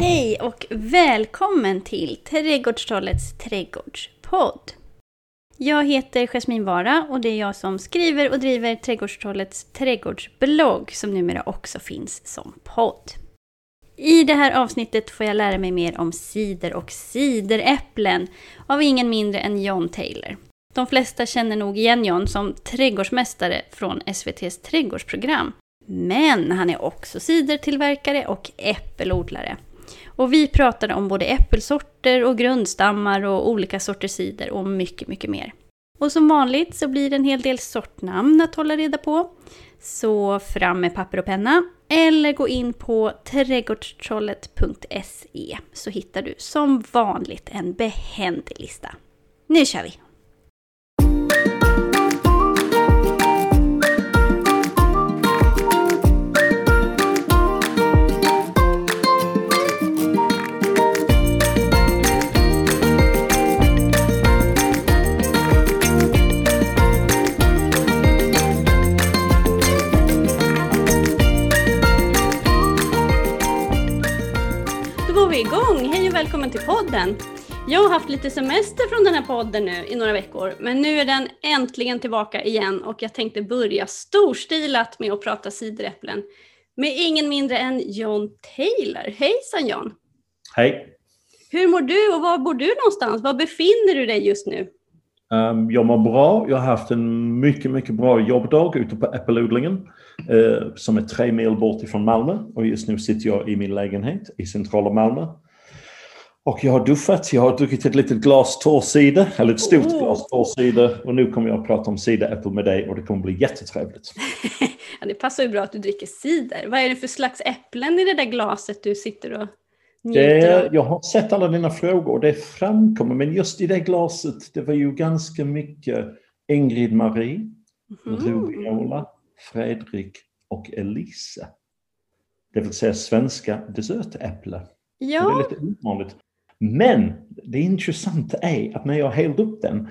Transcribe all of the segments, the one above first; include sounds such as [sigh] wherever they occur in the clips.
Hej och välkommen till Trädgårdstrollets trädgårdspodd. Jag heter Jasmin Vara och det är jag som skriver och driver Trädgårdstrollets trädgårdsblogg som numera också finns som podd. I det här avsnittet får jag lära mig mer om cider och cideräpplen av ingen mindre än John Taylor. De flesta känner nog igen John som trädgårdsmästare från SVTs trädgårdsprogram. Men han är också cidertillverkare och äppelodlare. Och vi pratade om både äppelsorter och grundstammar och olika sorters cider och mycket, mycket mer. Och som vanligt så blir det en hel del sortnamn att hålla reda på. Så fram med papper och penna eller gå in på trädgårdstrollet.se så hittar du som vanligt en behändig lista. Nu kör vi! Välkommen till podden! Jag har haft lite semester från den här podden nu i några veckor, men nu är den äntligen tillbaka igen och jag tänkte börja storstilat med att prata cideräpplen med ingen mindre än John Taylor. Hejsan John! Hej! Hur mår du och var bor du någonstans? Var befinner du dig just nu? Um, jag mår bra. Jag har haft en mycket, mycket bra jobbdag ute på äppelodlingen uh, som är tre mil bort ifrån Malmö och just nu sitter jag i min lägenhet i centrala Malmö. Och jag har duschat, jag har druckit ett litet glas torrside, eller ett stort oh. glas torrside och nu kommer jag att prata om cideräppel med dig och det kommer bli jättetrevligt. [laughs] ja, det passar ju bra att du dricker cider. Vad är det för slags äpplen i det där glaset du sitter och det, jag har sett alla dina frågor och det framkommer, men just i det glaset, det var ju ganska mycket Ingrid Marie, mm. Rubiola, Fredrik och Elise. Det vill säga svenska dessertäpple. Ja. Det är lite ovanligt. Men det intressanta är att när jag hällde upp den,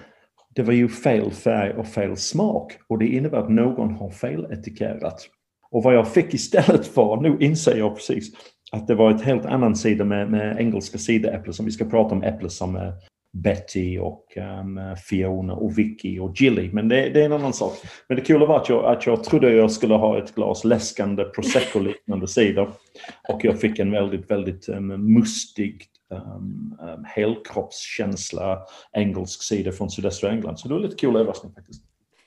det var ju fel färg och fel smak och det innebär att någon har feletikerat. Och vad jag fick istället [laughs] för, nu inser jag precis, att det var ett helt annan sida med, med engelska cideräpplen, som vi ska prata om äpplen som eh, Betty och um, Fiona och Vicky och Gilly. Men det, det, är en annan sak. Men det coola var att jag, att jag trodde jag skulle ha ett glas läskande prosecco-liknande cider. Och jag fick en väldigt, väldigt um, mustig um, um, helkroppskänsla engelsk cider från sydöstra England. Så det var lite cool överraskning faktiskt.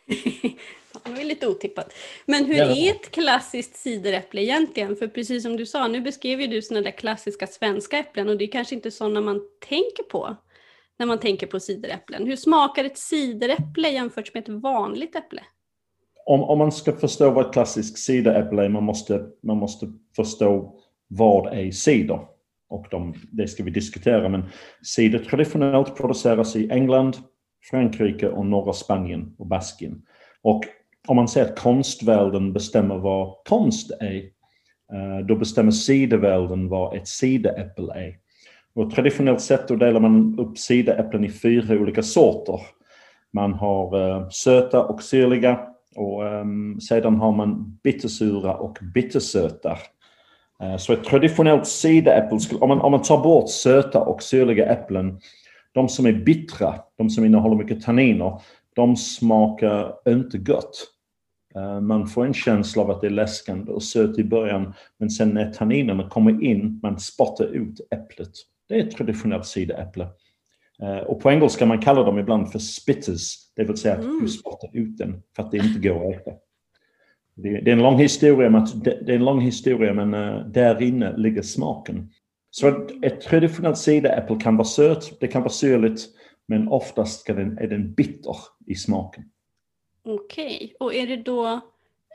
[laughs] Det var lite otippat. Men hur är ett klassiskt cideräpple egentligen? För precis som du sa, nu beskrev ju du sådana där klassiska svenska äpplen och det är kanske inte sådana man tänker på när man tänker på cideräpplen. Hur smakar ett cideräpple jämfört med ett vanligt äpple? Om, om man ska förstå vad ett klassiskt cideräpple är, man måste, man måste förstå vad är cider? Och de, det ska vi diskutera, men cider traditionellt produceras i England, Frankrike och norra Spanien och Baskien. Och om man säger att konstvärlden bestämmer vad konst är, eh, då bestämmer cidervärlden vad ett cideräpple är. Och traditionellt sett då delar man upp cideräpplen i fyra olika sorter. Man har eh, söta och syrliga och ehm, sedan har man bittersura och bittersöta. Uh, så ett traditionellt sideäpple, om man, om man tar bort söta och syrliga äpplen, de som är bittra, de som innehåller mycket tanniner, de smakar inte gott. Eh, man får en känsla av att det är läskande och sött i början, men sen när tanninerna kommer in, man spottar ut äpplet. Det är ett traditionellt cideräpple. Eh, och på engelska man kallar dem ibland för spitters, det vill säga att mm. du spottar ut den för att det inte går att äta. Det är en lång historia, men, det är en lång historia, men uh, där inne ligger smaken. Så ett traditionellt cideräpple kan vara sött, det kan vara syrligt, men oftast den, är den bitter i smaken. Okej, okay. och är det då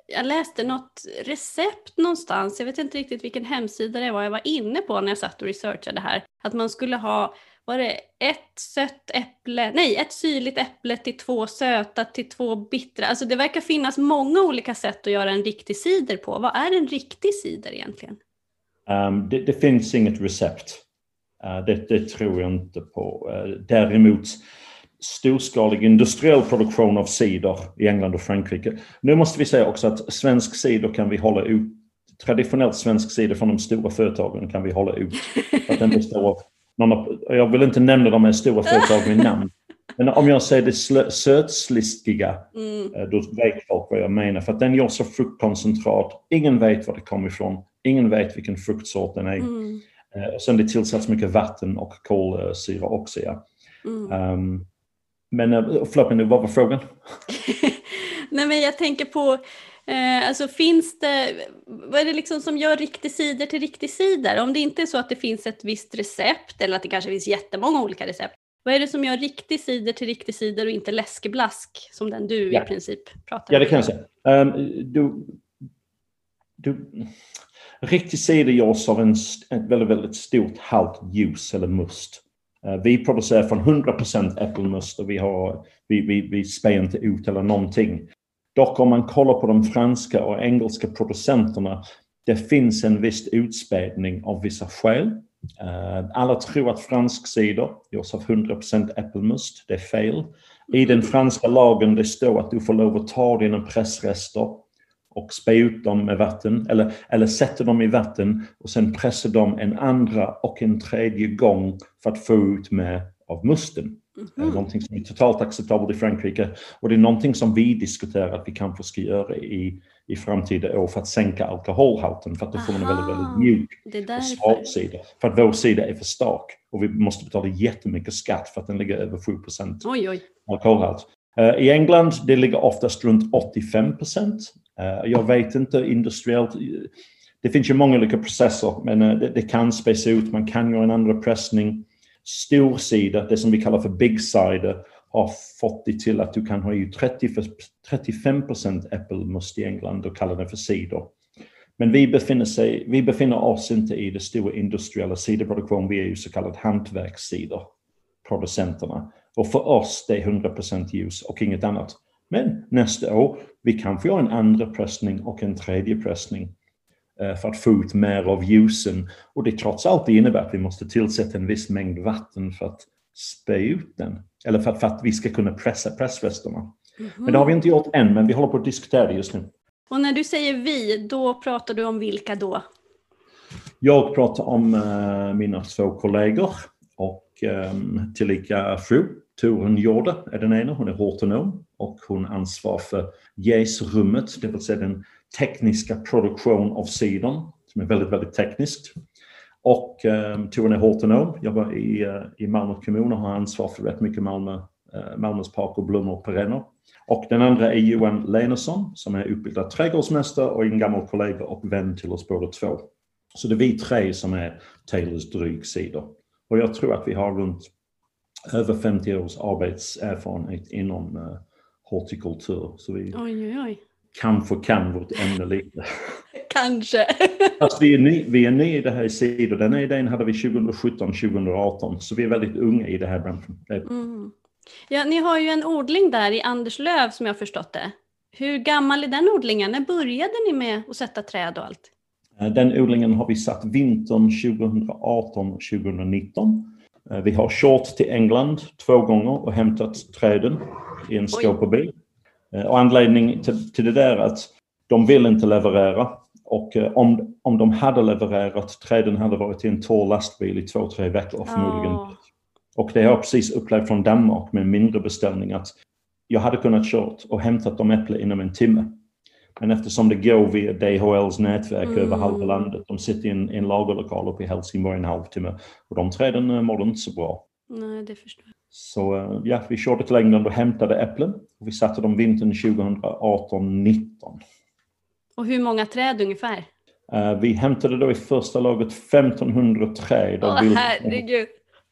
jag läste något recept någonstans, jag vet inte riktigt vilken hemsida det var jag var inne på när jag satt och researchade här, att man skulle ha, var det ett sött äpple, nej ett syrligt äpple till två söta till två bittra, alltså det verkar finnas många olika sätt att göra en riktig cider på. Vad är en riktig cider egentligen? Um, det, det, finns inget recept. Uh, det, det, tror jag inte på. Uh, däremot storskalig industriell produktion av cider i England och Frankrike. Nu måste vi säga också att svensk cider kan vi hålla ut traditionellt svensk cider från de stora företagen kan vi hålla ut. Att den består av, någon, jag vill inte nämna de här stora [laughs] företagen i namn. Men om jag säger det sötsliskiga, mm. Eh, då vet folk vad jag menar. För att den görs av fruktkoncentrat. Ingen vet var det kommer ifrån. Ingen vet vilken fruktsort den är. Mm. Eh, sen det tillsatts mycket vatten och kolsyra också. Ja. Mm. Um, men förlåt mig nu, vad var frågan? [laughs] Nej men jag tänker på Eh, alltså finns det, vad är det liksom som gör riktig cider till riktig cider? Om det inte är så att det finns ett visst recept eller att det kanske finns jättemånga olika recept. Vad är det som gör riktig cider till riktig cider och inte läskeblask som den du ja. i princip pratar om? Ja, det kan jag säga. Um, du, du, riktig cider görs av en, ett väldigt, väldigt stort halt ljus eller must. Uh, vi producerar från 100% äppelmust och vi, har, vi, vi, vi spär inte ut eller någonting. Dock om man kollar på de franska och engelska producenterna, det finns en viss utspädning av vissa skäl. Eh, alla tror att fransk cider görs av 100% äppelmust. Det är fel. I den franska lagen det står att du får lov att ta dina pressrester och spä ut dem med vatten, eller, eller sätta dem i vatten och sen pressa dem en andra och en tredje gång för att få ut mer av musten. Mm. Någonting som är totalt acceptabelt i Frankrike. Och det är någonting som vi diskuterar att vi kanske ska göra i, i framtida år för att sänka alkoholhalten för att då får man en väldigt, väldigt mjuk och svag sida. För att vår sida är för stark och vi måste betala jättemycket skatt för att den ligger över 7 oj, oj. alkoholhalt. Uh, I England det ligger oftast runt 85 procent. Uh, jag vet inte industriellt. Det finns ju många olika processer men uh, det, det, kan späs ut. Man kan göra en andra pressning storsida, det som vi kallar för big cider, har fått det till att du kan ha ju 30 35 äppelmust i England och kalla det för cider. Men vi befinner, sig, vi befinner oss inte i det stora industriella ciderproduktionen, vi är ju så kallad hantverkscider, producenterna. Och för oss det är 100% ljus och inget annat. Men nästa år, vi kanske har en andra pressning och en tredje pressning. Eh, för att få ut mer av ljusen. Och det trots allt innebär att vi måste tillsätta en viss mängd vatten för att spä ut den. Eller för att, för att vi ska kunna pressa pressvästarna. Mm. Men det har vi inte gjort än, men vi håller på att diskutera det just nu. Och när du säger vi, då pratar du om vilka då? Jag pratar om uh, mina två kollegor och um, tillika fru. Torun Jorde är den ena, hon är hortonom och hon ansvarar för jäsrummet, det vill säga den tekniska produktion av sidan som är väldigt, väldigt tekniskt. Och eh, Torun är hortonom, jobbar i, eh, i Malmö kommun och har ansvar för rätt mycket Malmö, eh, Malmös parker, blommor och perenner. Och den andra är Johan Lenersson som är utbildad trädgårdsmästare och en gammal kollega och vän till oss båda två. Så det är vi tre som är Taylors drygsidor. Och jag tror att vi har runt över 50 års arbetserfarenhet inom eh, hortikultur. Så vi, oj, oj, oj kanske kan vårt ämne lite. [laughs] Kanske. [laughs] Fast vi är, ny, vi är nya i det här i sidor. Den här idén hade vi 2017, 2018. Så vi är väldigt unga i det här branschen. Mm. Ja, ni har ju en odling där i Anderslöv som jag har förstått det. Hur gammal är den odlingen? När började ni med att sätta träd och allt? Eh, den odlingen har vi satt vintern 2018-2019. Eh, vi har kört till England två gånger och hämtat träden i en skåpebil. Eh, och anledningen till, till det där är att de vill inte leverera. Och eh, om, om de hade levererat, träden hade varit i en tor lastbil i två, tre veckor förmodligen. Oh. Och det har jag precis upplevt från Danmark med en mindre beställning att jag hade kunnat kört och hämtat de äpplen inom en timme. Men eftersom det går via DHLs nätverk mm. över halva landet, de sitter i en, en lagerlokal uppe i Helsingborg en halvtimme och de träden eh, mår inte så bra. Nej, det förstår jag. Så eh, ja, vi körde till England och hämtade äpplen. Och vi satte dem vintern 2018-19. Och hur många träd ungefär? Uh, vi hämtade då i första laget 1500 träd. Åh oh, herregud!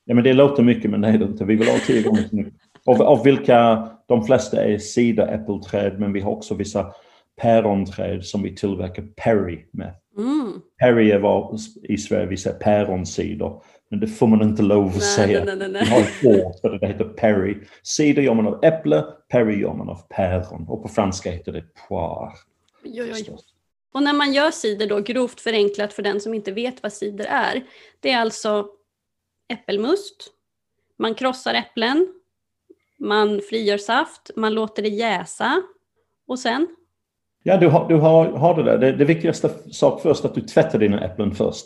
Ja men det låter mycket men det är inte. Vi vill ha tio gånger så mycket. Av, av vilka de flesta är sidaäppelträd men vi har också vissa päronträd som vi tillverkar Perry med. Mm. Perry är vad i Sverige vi säger päronsider. Men det får man inte lov att nej, säga. Nej, nej, nej. Vi har ett ord för det, heter perry. Cider gör man av äpple, perry gör man av päron. Och på franska heter det poire. Och när man gör cider då, grovt förenklat för den som inte vet vad cider är. Det är alltså äppelmust, man krossar äpplen, man frigör saft, man låter det jäsa och sen? Ja, du har, du har, har det där. Det, det viktigaste sak först att du tvättar dina äpplen först.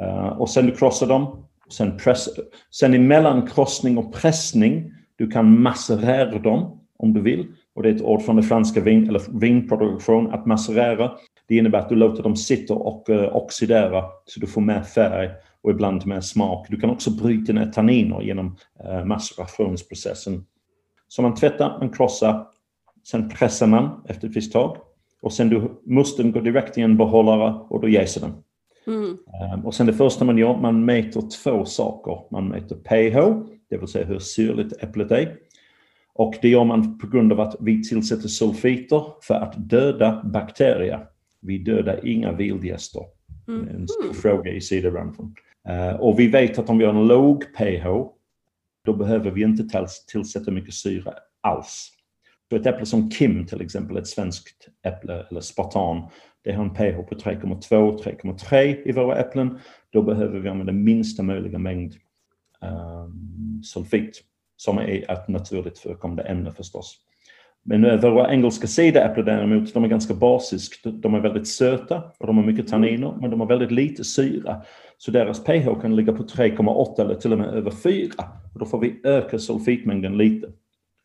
Uh, och sen du krossar dem. Sen, press, sen emellan krossning och pressning, du kan macerera dem om du vill. Och det är ett ord från det franska vin, eller vinproduktion, att macerera. Det innebär att du låter dem sitta och uh, oxidera så du får mer färg och ibland mer smak. Du kan också bryta ner tanniner genom eh, uh, macerationsprocessen. Så man tvättar, man krossar, sen pressar man efter ett visst tag. Och sen du, musten går direkt i en behållare och då jäser den. Mm. Um, och sen det första man gör, man mäter två saker. Man mäter pH, det vill säga hur syrligt äpplet är. Och det gör man på grund av att vi tillsätter sulfiter för att döda bakterier. Vi dödar inga vildgäster. Mm. En stor fråga i ciderbranschen. Uh, och vi vet att om vi har en låg pH, då behöver vi inte tillsätta mycket syre alls. Så ett äpple som Kim till exempel, ett svenskt äpple eller spartan, det har en pH på 3,2-3,3 i våra äpplen. Då behöver vi använda minsta möjliga mängd um, sulfit, som är ett naturligt förekommande ämne förstås. Men våra engelska cideräpplen däremot, de är ganska basiska. De är väldigt söta och de har mycket tanniner, men de har väldigt lite syra. Så deras pH kan ligga på 3,8 eller till och med över 4. Och då får vi öka sulfitmängden lite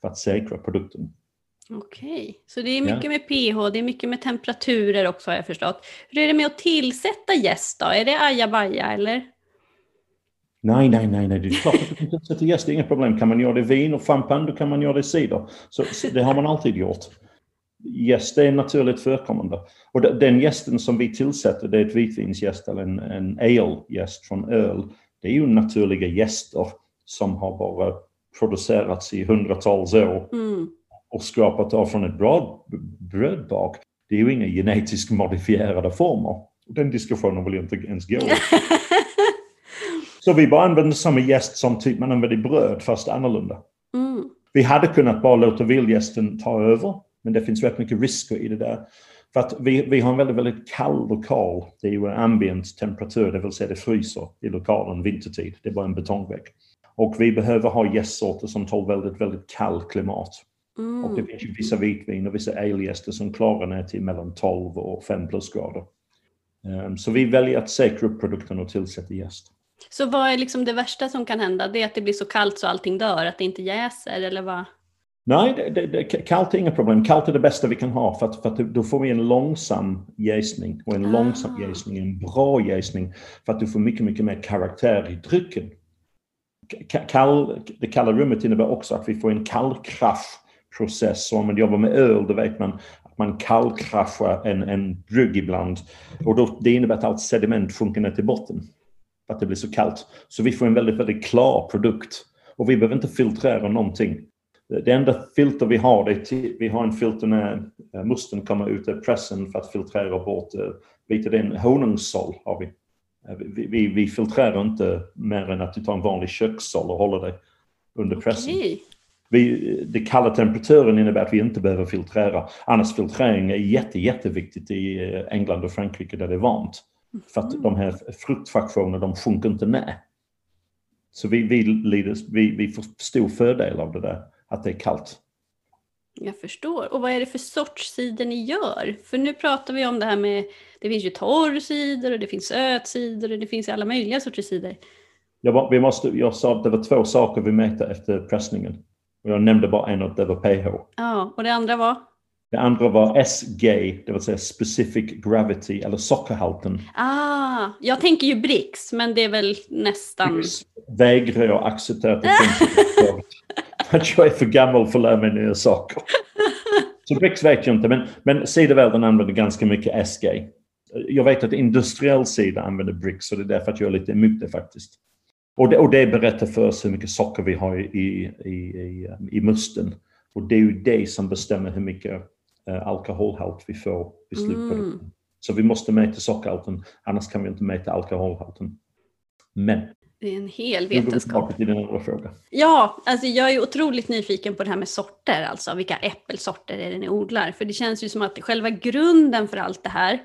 för att säkra produkten. Okej, så det är mycket ja. med pH, det är mycket med temperaturer också har jag förstått. Hur är det med att tillsätta jäst då? Är det ajabaja eller? Nej, nej, nej, nej, det är klart att du kan tillsätta jäst, det är inget problem. Kan man göra det vin och champagne, då kan man göra det i cider. Så, så det har man alltid gjort. Jäst är naturligt förekommande. Och den gästen som vi tillsätter, det är ett vitvinsgäst eller en, en ale-gäst från öl. Det är ju naturliga gäster som har bara producerats i hundratals år. Mm och skrapat av från ett bröd, brödbak. Det är ju inga genetiskt modifierade former. Den diskussionen vill jag inte ens gå [laughs] Så vi bara använder samma gäst som typ man använder i bröd, fast annorlunda. Mm. Vi hade kunnat bara låta vildgästen ta över, men det finns rätt mycket risker i det där. För att vi, vi har en väldigt, väldigt kall lokal. Det är ju ambient temperatur, det vill säga det fryser i lokalen vintertid. Det är bara en betongvägg. Och vi behöver ha gästsorter som tål väldigt, väldigt kallt klimat. Mm. Och det finns ju vissa vitvin och vissa alegäster som klarar ner till mellan 12 och 5 plusgrader. Um, så vi väljer att säkra upp produkten och tillsätta jäst. Så vad är liksom det värsta som kan hända? Det är att det blir så kallt så allting dör, att det inte jäser eller vad? Nej, det, det, det, kallt är inga problem. Kallt är det bästa vi kan ha för att, för att då får vi en långsam jäsning och en ah. långsam jäsning, en bra jäsning för att du får mycket, mycket mer karaktär i drycken. Kall, det kalla rummet innebär också att vi får en kallkraft process. Och om man jobbar med öl, då vet man att man kallkraschar en, en brygg ibland. Och då, det innebär att allt sediment sjunker ner till botten. Att det blir så kallt. Så vi får en väldigt, väldigt klar produkt. Och vi behöver inte filtrera någonting. Det enda filter vi har, det är till, vi har en filter när eh, musten kommer ut ur pressen för att filtrera bort eh, lite den honungssåll har eh, vi. Vi, vi. vi, filtrerar inte mer än att du tar en vanlig kökssåll och håller det under pressen. Okay vi, det kalla temperaturen innebär att vi inte behöver filtrera. Annars filtrering är jätte, jätteviktigt i eh, England och Frankrike där det är varmt. För att de här fruktfraktionerna de sjunker inte ner. Så vi, vi, lider, vi, vi får stor fördel av det där, att det är kallt. Jag förstår. Och vad är det för sorts cider ni gör? För nu pratar vi om det här med, det finns ju torr cider och det finns sötcider och det finns alla möjliga sorters cider. Jag, vi måste, jag sa att det var två saker vi mäter efter pressningen. Och jag nämnde bara en och det var PH. Ja, och det andra var? Det andra var SG, det vill säga Specific Gravity, eller sockerhalten. Ah, jag tänker ju BRICS, men det är väl nästan... BRICS vägrar jag acceptera att det finns [laughs] Att jag är för gammal för att lära mig nya saker. Så BRICS vet jag inte, men, men sidovärlden använder ganska mycket SG. Jag vet att industriell sida använder BRICS, så det är därför att jag är lite emot det faktiskt. Och det, och det berättar för oss hur mycket socker vi har i, i, i, i musten. Och det är ju det som bestämmer hur mycket uh, alkoholhalt vi får i slutprodukten. Mm. Så vi måste mäta sockerhalten, annars kan vi inte mäta alkoholhalten. Men det är en hel vetenskap. Till din andra fråga. Ja, alltså jag är otroligt nyfiken på det här med sorter, alltså vilka äppelsorter är det ni odlar? För det känns ju som att själva grunden för allt det här,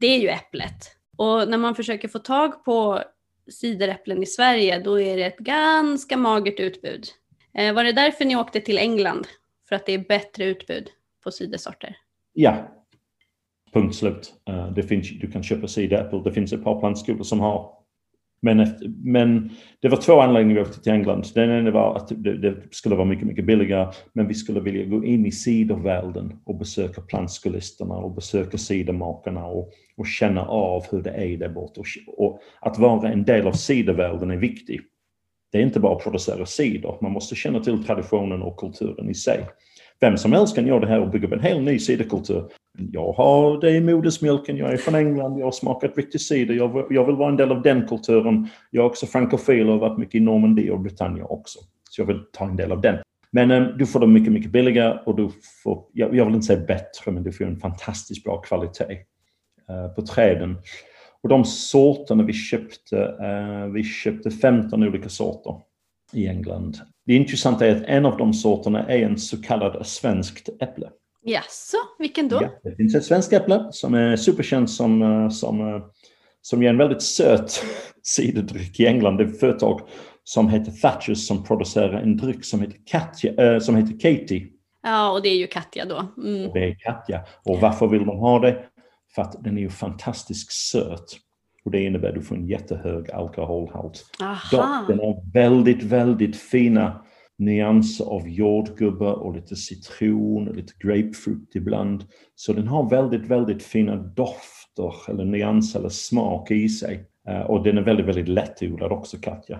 det är ju äpplet. Och när man försöker få tag på cideräpplen i Sverige, då är det ett ganska magert utbud. Eh, var det därför ni åkte till England? För att det är bättre utbud på cidersorter? Ja, Punkt slut. Uh, det finns, du kan köpa cideräpplen, Det finns ett par plantskolor som har men, efter, men det var två anledningar vi åkte till England. Den ena var att det, det, skulle vara mycket, mycket billigare, men vi skulle vilja gå in i sidovärlden och besöka plantskolisterna och besöka cidermakarna och, och känna av hur det är där borta. Och, och att vara en del av sidovärlden är viktigt. Det är inte bara att producera cider, man måste känna till traditionen och kulturen i sig. Vem som helst kan göra det här och bygga upp en hel ny ciderkultur. Jag har det i modersmjölken, jag är från England, jag har smakat riktig cider, jag, jag vill vara en del av den kulturen. Jag är också frankofil och har varit mycket i Normandie och Britannia också. Så jag vill ta en del av den. Men äm, du får dem mycket, mycket billigare och du får, jag, jag, vill inte säga bättre, men du får en fantastiskt bra kvalitet äh, på träden. Och de sorterna vi köpte, äh, vi köpte 15 olika sorter i England. Det intressanta är att en av de sorterna är en så kallad svenskt äpple. Jaså, vilken då? Ja, det finns ett svenskt äpple som är superkänt som, eh, som, eh, som ger en väldigt söt [laughs] ciderdryck i England. Det är ett företag som heter Thatchers som producerar en dryck som heter, Katja, äh, som heter Katie. Ja, och det är ju Katja då. Mm. det är Katja. Och varför vill de ha det? För att den är ju fantastiskt söt. Och det innebär att du får en jättehög alkoholhalt. Den har väldigt, väldigt fina nyanser av jordgubbe och lite citron och lite grapefrukt ibland. Så den har väldigt, väldigt fina dofter eller nyanser eller smak i sig. Uh, och den är väldigt, väldigt lättodlad också, Katja.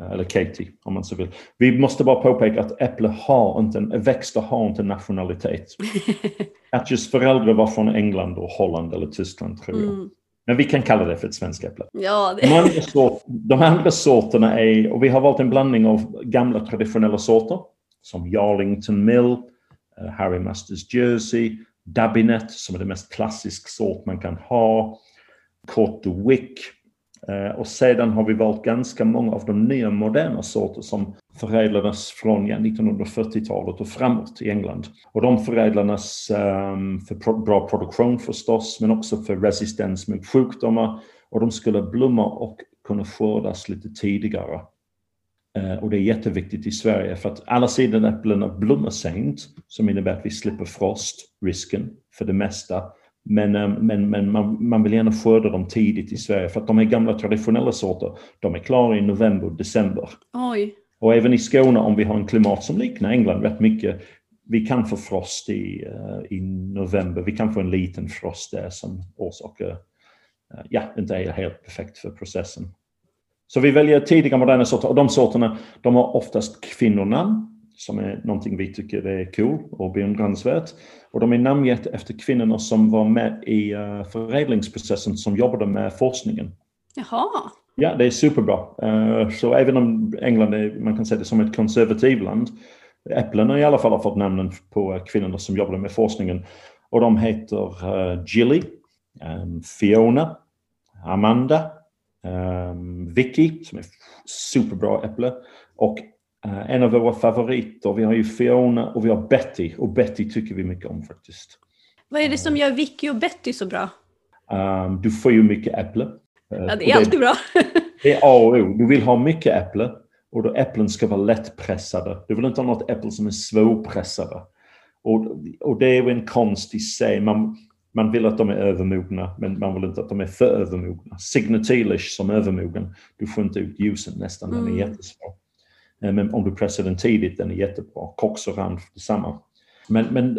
Uh, eller Katie, om man så vill. Vi måste bara påpeka att äpple har inte, växter har inte nationalitet. [laughs] Katjas föräldrar var från England och Holland eller Tyskland, tror jag. Mm. Men vi kan kalla det för ett svenskt äpple. Ja, det... de, andra sort, de andra sorterna är, och vi har valt en blandning av gamla traditionella sorter som Yarlington Mill, uh, Harry Masters Jersey, Dabinet som är det mest klassiska sort man kan ha, de Wick, Eh, och sedan har vi valt ganska många av de nya moderna sorter som förädlades från ja, 1940-talet och framåt i England. Och de förädlades um, ehm, för pro bra produktion förstås, men också för resistens mot sjukdomar. Och de skulle blomma och kunna skördas lite tidigare. Uh, och det är jätteviktigt i Sverige för att alla sidenäpplena blommar sent, som innebär att vi slipper frostrisken för det mesta. Men, ehm, men, men man, man vill gärna skörda dem tidigt i Sverige för att de är gamla traditionella sorter. De är klara i november, december. Oj. Och även i Skåne om vi har en klimat som liknar England rätt mycket. Vi kan få frost i, eh, i november. Vi kan få en liten frost där som orsakar, eh, ja, inte är helt perfekt för processen. Så vi väljer tidiga moderna sorter och de sorterna de har oftast kvinnonamn som är någonting vi tycker är cool och beundransvärt. Och de är namngett efter kvinnorna som var med i eh, förädlingsprocessen som jobbade med forskningen. Jaha. Ja, det är superbra. Uh, så även om England är, man kan säga det som ett konservativt land, Äpplena i alla fall har fått namnen på kvinnorna som jobbade med forskningen. Och de heter uh, Gilly, um, Fiona, Amanda, Vicky, som är superbra äpple, och en av våra favoriter, vi har ju Fiona och vi har Betty och Betty tycker vi mycket om faktiskt. Vad är det som gör Vicky och Betty så bra? Du får ju mycket äpple. Uh, ja, det är alltid bra. det är A och O. [laughs] Du vill ha mycket äpple och då äpplen ska vara lättpressade. Du vill inte ha något äpple som är svårpressade. Och, och det är en konst i sig. Man, man vill att de är övermogna, men man vill inte att de är för övermogna. Signatilish som övermogen. Du får inte ut ljusen nästan, den är mm. jättesvår. Eh, men om du pressar den tidigt, den är jättebra. Cox och Ranf, detsamma. Men, men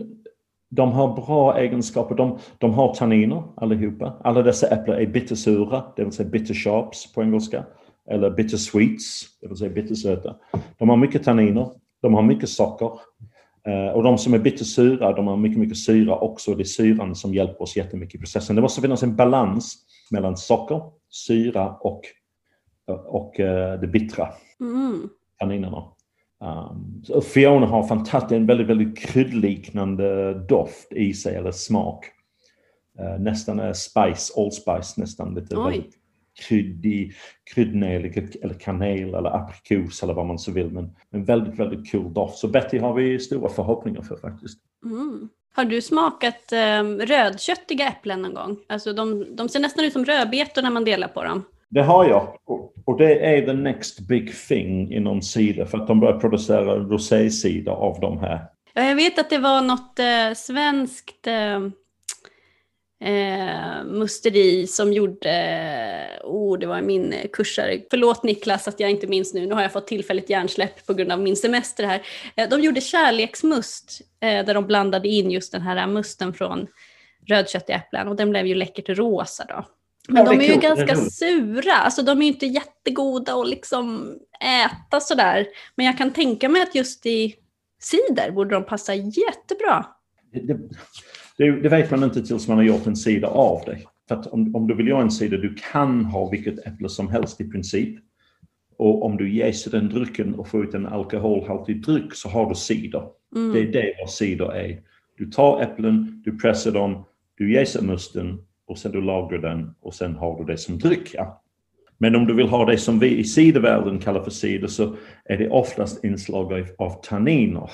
de har bra egenskaper. De, de har tanniner allihopa. Alla dessa äpplen är bittersura, det vill säga bitter sharps på engelska. Eller bitter sweets, det vill säga bittersöta. De har mycket tanniner, de har mycket socker. Uh, och de som är bittersura, de har mycket, mycket syra också. Det är syran som hjälper oss jättemycket i processen. Det måste finnas en balans mellan socker, syra och, och uh, det bittra. Mm kaninerna. Um, Fiona har fantastiskt, en väldigt, väldigt kryddliknande doft i sig, eller smak. Uh, nästan är spice, allspice, nästan lite väldigt kryddig, kryddnejlika eller kanel eller aprikos eller vad man så vill. Men en väldigt, väldigt cool doft. Så Betty har vi stora förhoppningar för faktiskt. Mm. Har du smakat um, rödköttiga äpplen någon gång? Alltså de, de ser nästan ut som rödbetor när man delar på dem. Det har jag. Och det är the next big thing inom cider för att de börjar producera rosécider av de här. Ja, jag vet att det var något eh, svenskt eh, eh musteri som gjorde, eh, oh det var min kursare, förlåt Niklas att jag inte minns nu, nu har jag fått tillfälligt hjärnsläpp på grund av min semester här. Eh, de gjorde kärleksmust eh, där de blandade in just den här musten från rödköttäpplen och den blev ju läckert rosa då. Men ja, de är, är ju ganska sura, alltså de är ju inte jättegoda att liksom äta sådär. Men jag kan tänka mig att just i cider borde de passa jättebra. Det, det, det, vet man inte tills man har gjort en sida av det. För om, om du vill göra en sida, du kan ha vilket äpple som helst i princip. Och om du jäser den drycken och får ut en alkoholhaltig dryck så har du cider. Mm. Det är det vad cider är. Du tar äpplen, du pressar dem, du jäser musten och sen du lagrar den och sen har du det som dryck. Ja. Men om du vill ha det som vi i cidervärlden kallar för cider så är det oftast inslag av, av tanniner.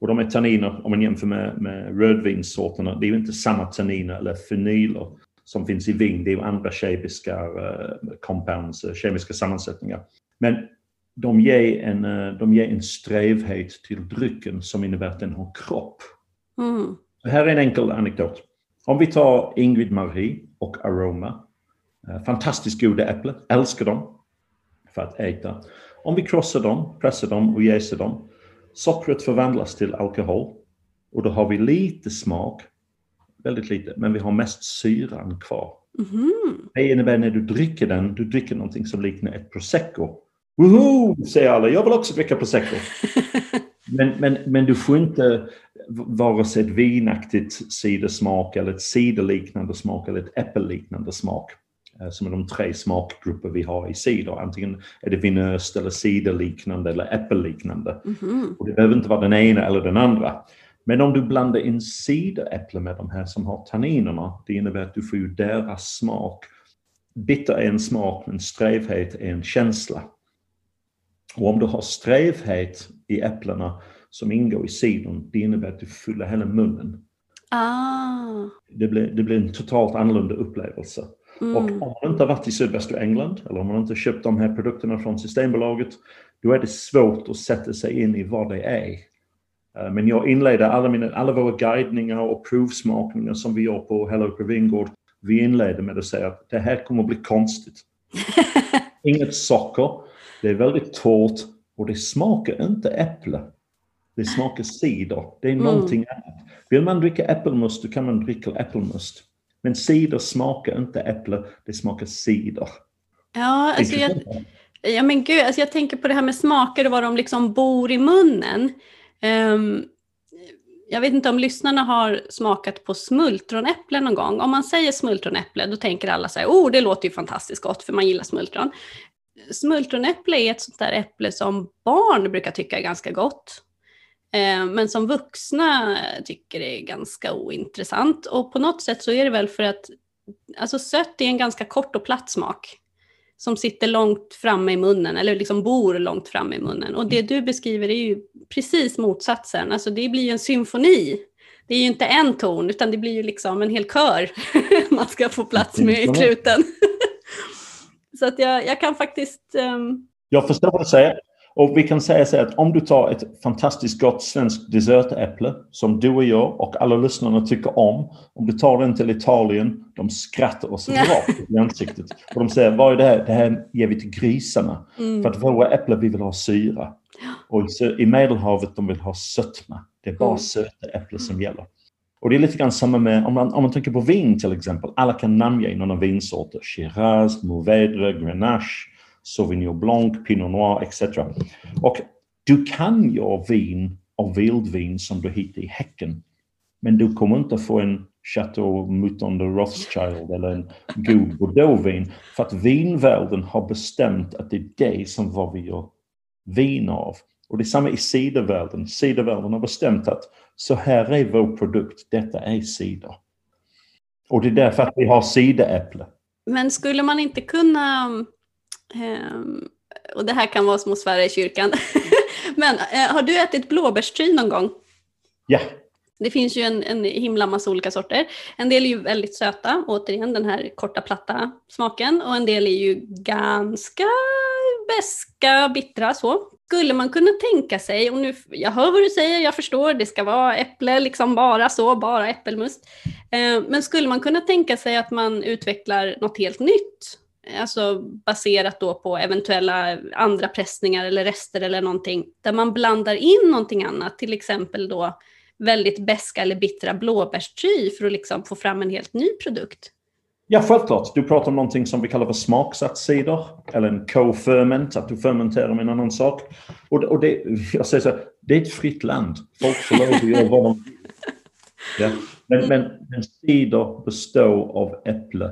Och de är tanniner, om man jämför med, med rödvinssorterna, det är ju inte samma tanniner eller fenyler som finns i vin. Det är ju andra kemiska uh, compounds, uh, kemiska sammansättningar. Men de ger, en, uh, de ger en strävhet till drycken som innebär att den har kropp. Mm. Här är en enkel anekdot. Om vi tar Ingrid Marie och Aroma. Fantastiskt goda äpplen, älskar dem för att äta. Om vi krossar dem, pressar dem och jäser dem Sockret förvandlas till alkohol och då har vi lite smak, väldigt lite, men vi har mest syran kvar. Mm. Det innebär när du dricker den, du dricker någonting som liknar ett prosecco. Woho, säger alla, jag vill också dricka prosecco. [laughs] men, men, men du får inte vare sig ett vinaktigt cidersmak eller ett ciderliknande smak eller ett äppelliknande smak. Eh, som är de tre smakgrupper vi har i cider. Antingen är det vinöst eller ciderliknande eller äppelliknande. Mm -hmm. Och det behöver inte vara den ena eller den andra. Men om du blandar in cideräpple med de här som har tanninerna, det innebär att du får ju deras smak. Bitter är en smak, men strävhet är en känsla. Och om du har strävhet i äpplena som ingår i cidern, det innebär att du fyller hela munnen. Ah. Det, blir, det blir en totalt annorlunda upplevelse. Mm. Och om man inte har varit i sydvästra England eller om man inte köpt de här produkterna från Systembolaget, då är det svårt att sätta sig in i vad det är. Eh, men jag inleder alla, mina, alla våra guidningar och provsmakningar som vi gör på Hello Vingård. Vi inleder med att säga att det här kommer att bli konstigt. [laughs] Inget socker, det är väldigt torrt och det smakar inte äpple. Det smakar cider. Det är mm. någonting annat. Vill man dricka äppelmust, då kan man dricka äppelmust. Men cider smakar inte äpple, det smakar cider. Ja, alltså jag, ja men gud, alltså jag tänker på det här med smaker och var de liksom bor i munnen. Um, jag vet inte om lyssnarna har smakat på smultronäpple någon gång. Om man säger smultronäpple, då tänker alla så här, oh det låter ju fantastiskt gott för man gillar smultron. Smultronäpple är ett sånt där äpple som barn brukar tycka är ganska gott. Eh, men som vuxna tycker det är ganska ointressant. Och på något sätt så är det väl för att alltså sött är en ganska kort och platt smak som sitter långt framme i munnen, eller liksom bor långt framme i munnen. Och det du beskriver är ju precis motsatsen, alltså det blir ju en symfoni. Det är ju inte en ton, utan det blir ju liksom en hel kör [laughs] man ska få plats med i kluten. [laughs] Så att jag, jag kan faktiskt... Um... Jag förstår vad du säger. Och vi kan säga så att om du tar ett fantastiskt gott svenskt dessertäpple som du och jag och alla lyssnarna tycker om. Om du tar den till Italien, de skrattar oss rakt i ansiktet. Och de säger, vad är det här? Det här ger vi till grisarna. Mm. För att våra äpplen, vi vill ha syra. Och i Medelhavet, de vill ha sötma. Det är bara mm. söta äpplen som gäller. Och det är lite grann samma med, om man, om man tänker på vin till exempel. Alla kan namnge några vinsorter. Shiraz, Mourvedre, Grenache. Sauvignon Blanc, Pinot Noir etc. Och du kan göra vin av vildvin som du hittar i häcken. Men du kommer inte få en Chateau Mouton de Rothschild eller en god Bordeauxvin. För att vinvärlden har bestämt att det är det som vad vi gör vin av. Och det är samma i cidervärlden. Cidervärlden har bestämt att så här är vår produkt, detta är cider. Och det är därför att vi har cideräpple. Men skulle man inte kunna Um, och det här kan vara som att svära i kyrkan. [laughs] Men uh, har du ätit blåbärstry någon gång? Ja. Det finns ju en, en himla massa olika sorter. En del är ju väldigt söta, återigen den här korta platta smaken. Och en del är ju ganska beska, bittra så. Skulle man kunna tänka sig, och nu, jag hör vad du säger, jag förstår, det ska vara äpple, liksom bara så, bara äppelmust. Eh, men skulle man kunna tänka sig att man utvecklar något helt nytt? Alltså baserat då på eventuella andra pressningar eller rester eller någonting, där man blandar in någonting annat, till exempel då väldigt beska eller bittra blåbärstry för att liksom få fram en helt ny produkt? Ja, självklart. Du pratar om någonting som vi kallar för smaksatt cider, eller en co-ferment, att du fermenterar med en annan sak. Och, och det, jag säger så här, det är ett fritt land. Folk får lov att göra vad de vill. Ja. Men, men, men cider består av äpple.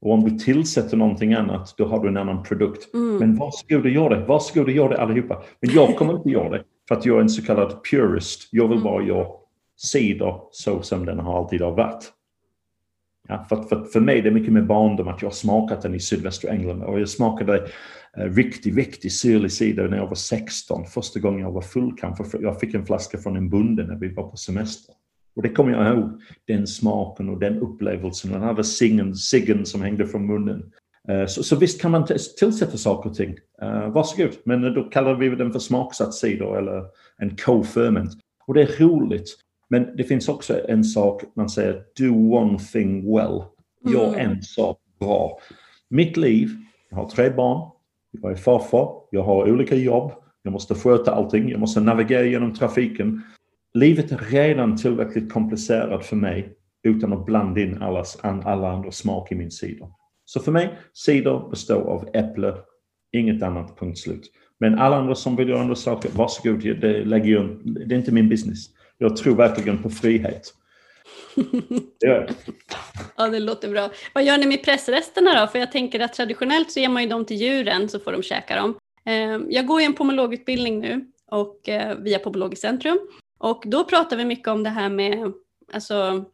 Och om du tillsätter någonting annat, då har du en annan produkt. Mm. Men varsågod och gör det. Varsågod och gör det allihopa. Men jag kommer inte göra det. För att jag är en så kallad purist. Jag vill mm. bara göra cider så som den har alltid har varit. Ja, för, för, för mig är det mycket mer barndom att jag har smakat den i sydvästra England och jag smakade eh, riktigt, riktigt syrlig cider när jag var 16. Första gången jag var full kanske. Jag fick en flaska från en bonde när vi var på semester. Och det kommer jag ihåg, den smaken och den upplevelsen. Den här ciggen, ciggen som hängde från munnen. Eh, så, så, visst kan man tillsätta saker och ting. Eh, varsågod. Men då kallar vi den för smaksatt cider eller en co-ferment. Och det är roligt. Men det finns också en sak man säger, do one thing well. Gör mm. en sak bra. Mitt liv, jag har tre barn, jag är farfar, jag har olika jobb, jag måste sköta allting, jag måste navigera genom trafiken. Livet är redan tillräckligt komplicerat för mig utan att blanda in allas, alla andra smak i min cider. Så för mig, cider består av äpple, inget annat, punkt slut. Men alla andra som vill göra andra saker, varsågod, det, lägger jag, det är inte min business. Jag tror verkligen på frihet. Det [laughs] Ja, det låter bra. Vad gör ni med pressresterna då? För jag tänker att traditionellt så ger man ju dem till djuren så får de käka dem. Ehm, jag går ju en pomologutbildning nu och eh, via Pomologiskt centrum och då pratar vi mycket om det här med alltså,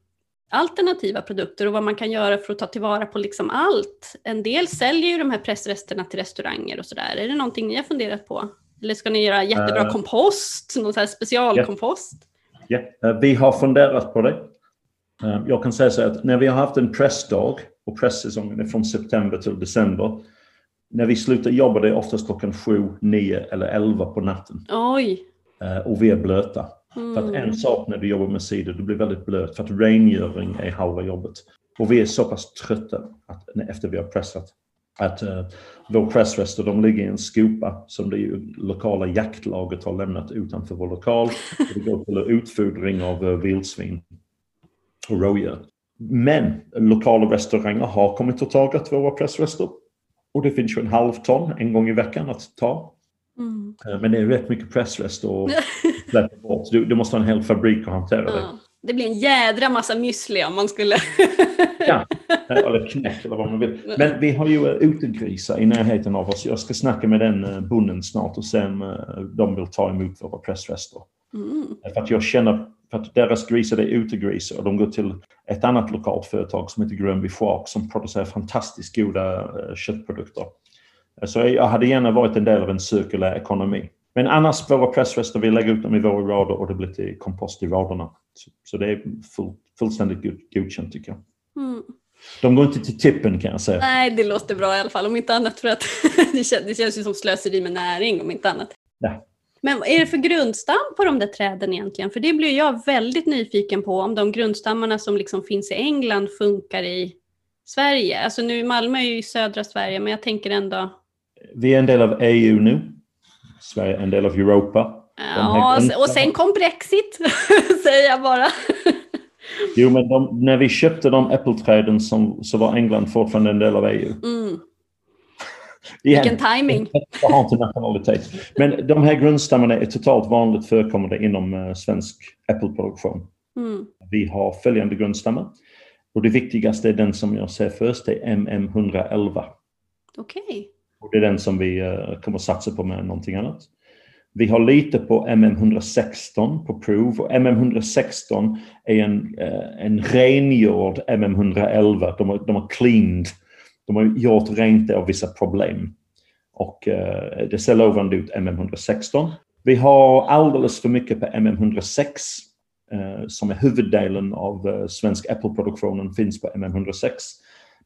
alternativa produkter och vad man kan göra för att ta tillvara på liksom allt. En del säljer ju de här pressresterna till restauranger och sådär. Är det någonting ni har funderat på? Eller ska ni göra jättebra uh, kompost, någon specialkompost? Ja, uh, vi har funderat på det. Uh, jag kan säga så att när vi har haft en pressdag och pressäsongen är från september till december. När vi slutar jobba det är oftast klockan sju, nio eller elva på natten. Oj! Uh, och vi är blöta. Mm. För att en sak när du jobbar med cider, du blir väldigt blöt för att rengöring är halva jobbet. Och vi är så pass trötta att, efter vi har pressat att uh, vår pressrester de ligger i en skopa som det lokala jaktlaget har lämnat utanför vår lokal. Det går till utfodring av uh, vildsvin och rådjur. Men lokala restauranger har kommit och tagit våra pressrester. Och det finns ju en halv ton en gång i veckan att ta. Mm. Uh, men det är rätt mycket pressrester och [laughs] släpper bort. Du, du, måste ha en hel fabrik att hantera ja. det. Det blir en jädra massa müsli om man skulle... ja, [laughs] eller knäck eller vad man vill. Men vi har ju eh, utegrisar i närheten av oss. Jag ska snacka med den eh, bonden snart och se om eh, de vill ta emot våra pressrester. Mm. För att jag känner för att deras grisar är utegrisar och de går till ett annat lokalt företag som heter Grönby Shark som producerar fantastiskt goda köttprodukter. Så jag hade gärna varit en del av en cirkulär ekonomi. Men annars, våra pressrester, vi lägger ut dem i våra rader och det blir till kompost i raderna. Så, så det är full, fullständigt godkänt tycker jag. Mm. De går inte till tippen kan jag säga. Nej, det låter bra i alla fall. Om inte annat för att [laughs] det, känns, det känns ju som slöseri med näring om inte annat. Ja. Men vad är det för grundstam på de där träden egentligen? För det blir jag väldigt nyfiken på om de grundstammarna som liksom finns i England funkar i Sverige. Alltså nu Malmö är ju i södra Sverige men jag tänker ändå. Vi är en del av EU nu. Sverige är en del av Europa. Ja, och sen kom Brexit, [laughs] säger jag bara. Jo, men de, när vi köpte de äppelträden som, så var England fortfarande en del av EU. Mm. [laughs] Vilken timing. Jag har inte nationalitet. Men de här grundstammarna är totalt vanligt förekommande inom uh, svensk äppelproduktion. Mm. Vi har följande grundstammar. Och det viktigaste är den som jag ser först, det är MM111. Okej. Okay. Och det är den som vi uh, kommer satsa på med någonting annat. Vi har lite på MM116 på prov och MM116 är en, eh, en rengjord MM111. De har, de har cleaned, de har gjort rent av vissa problem. Och eh, det ser lovande ut MM116. Vi har alldeles för mycket på MM106 eh, som är huvuddelen av svensk äppelproduktionen finns på MM106.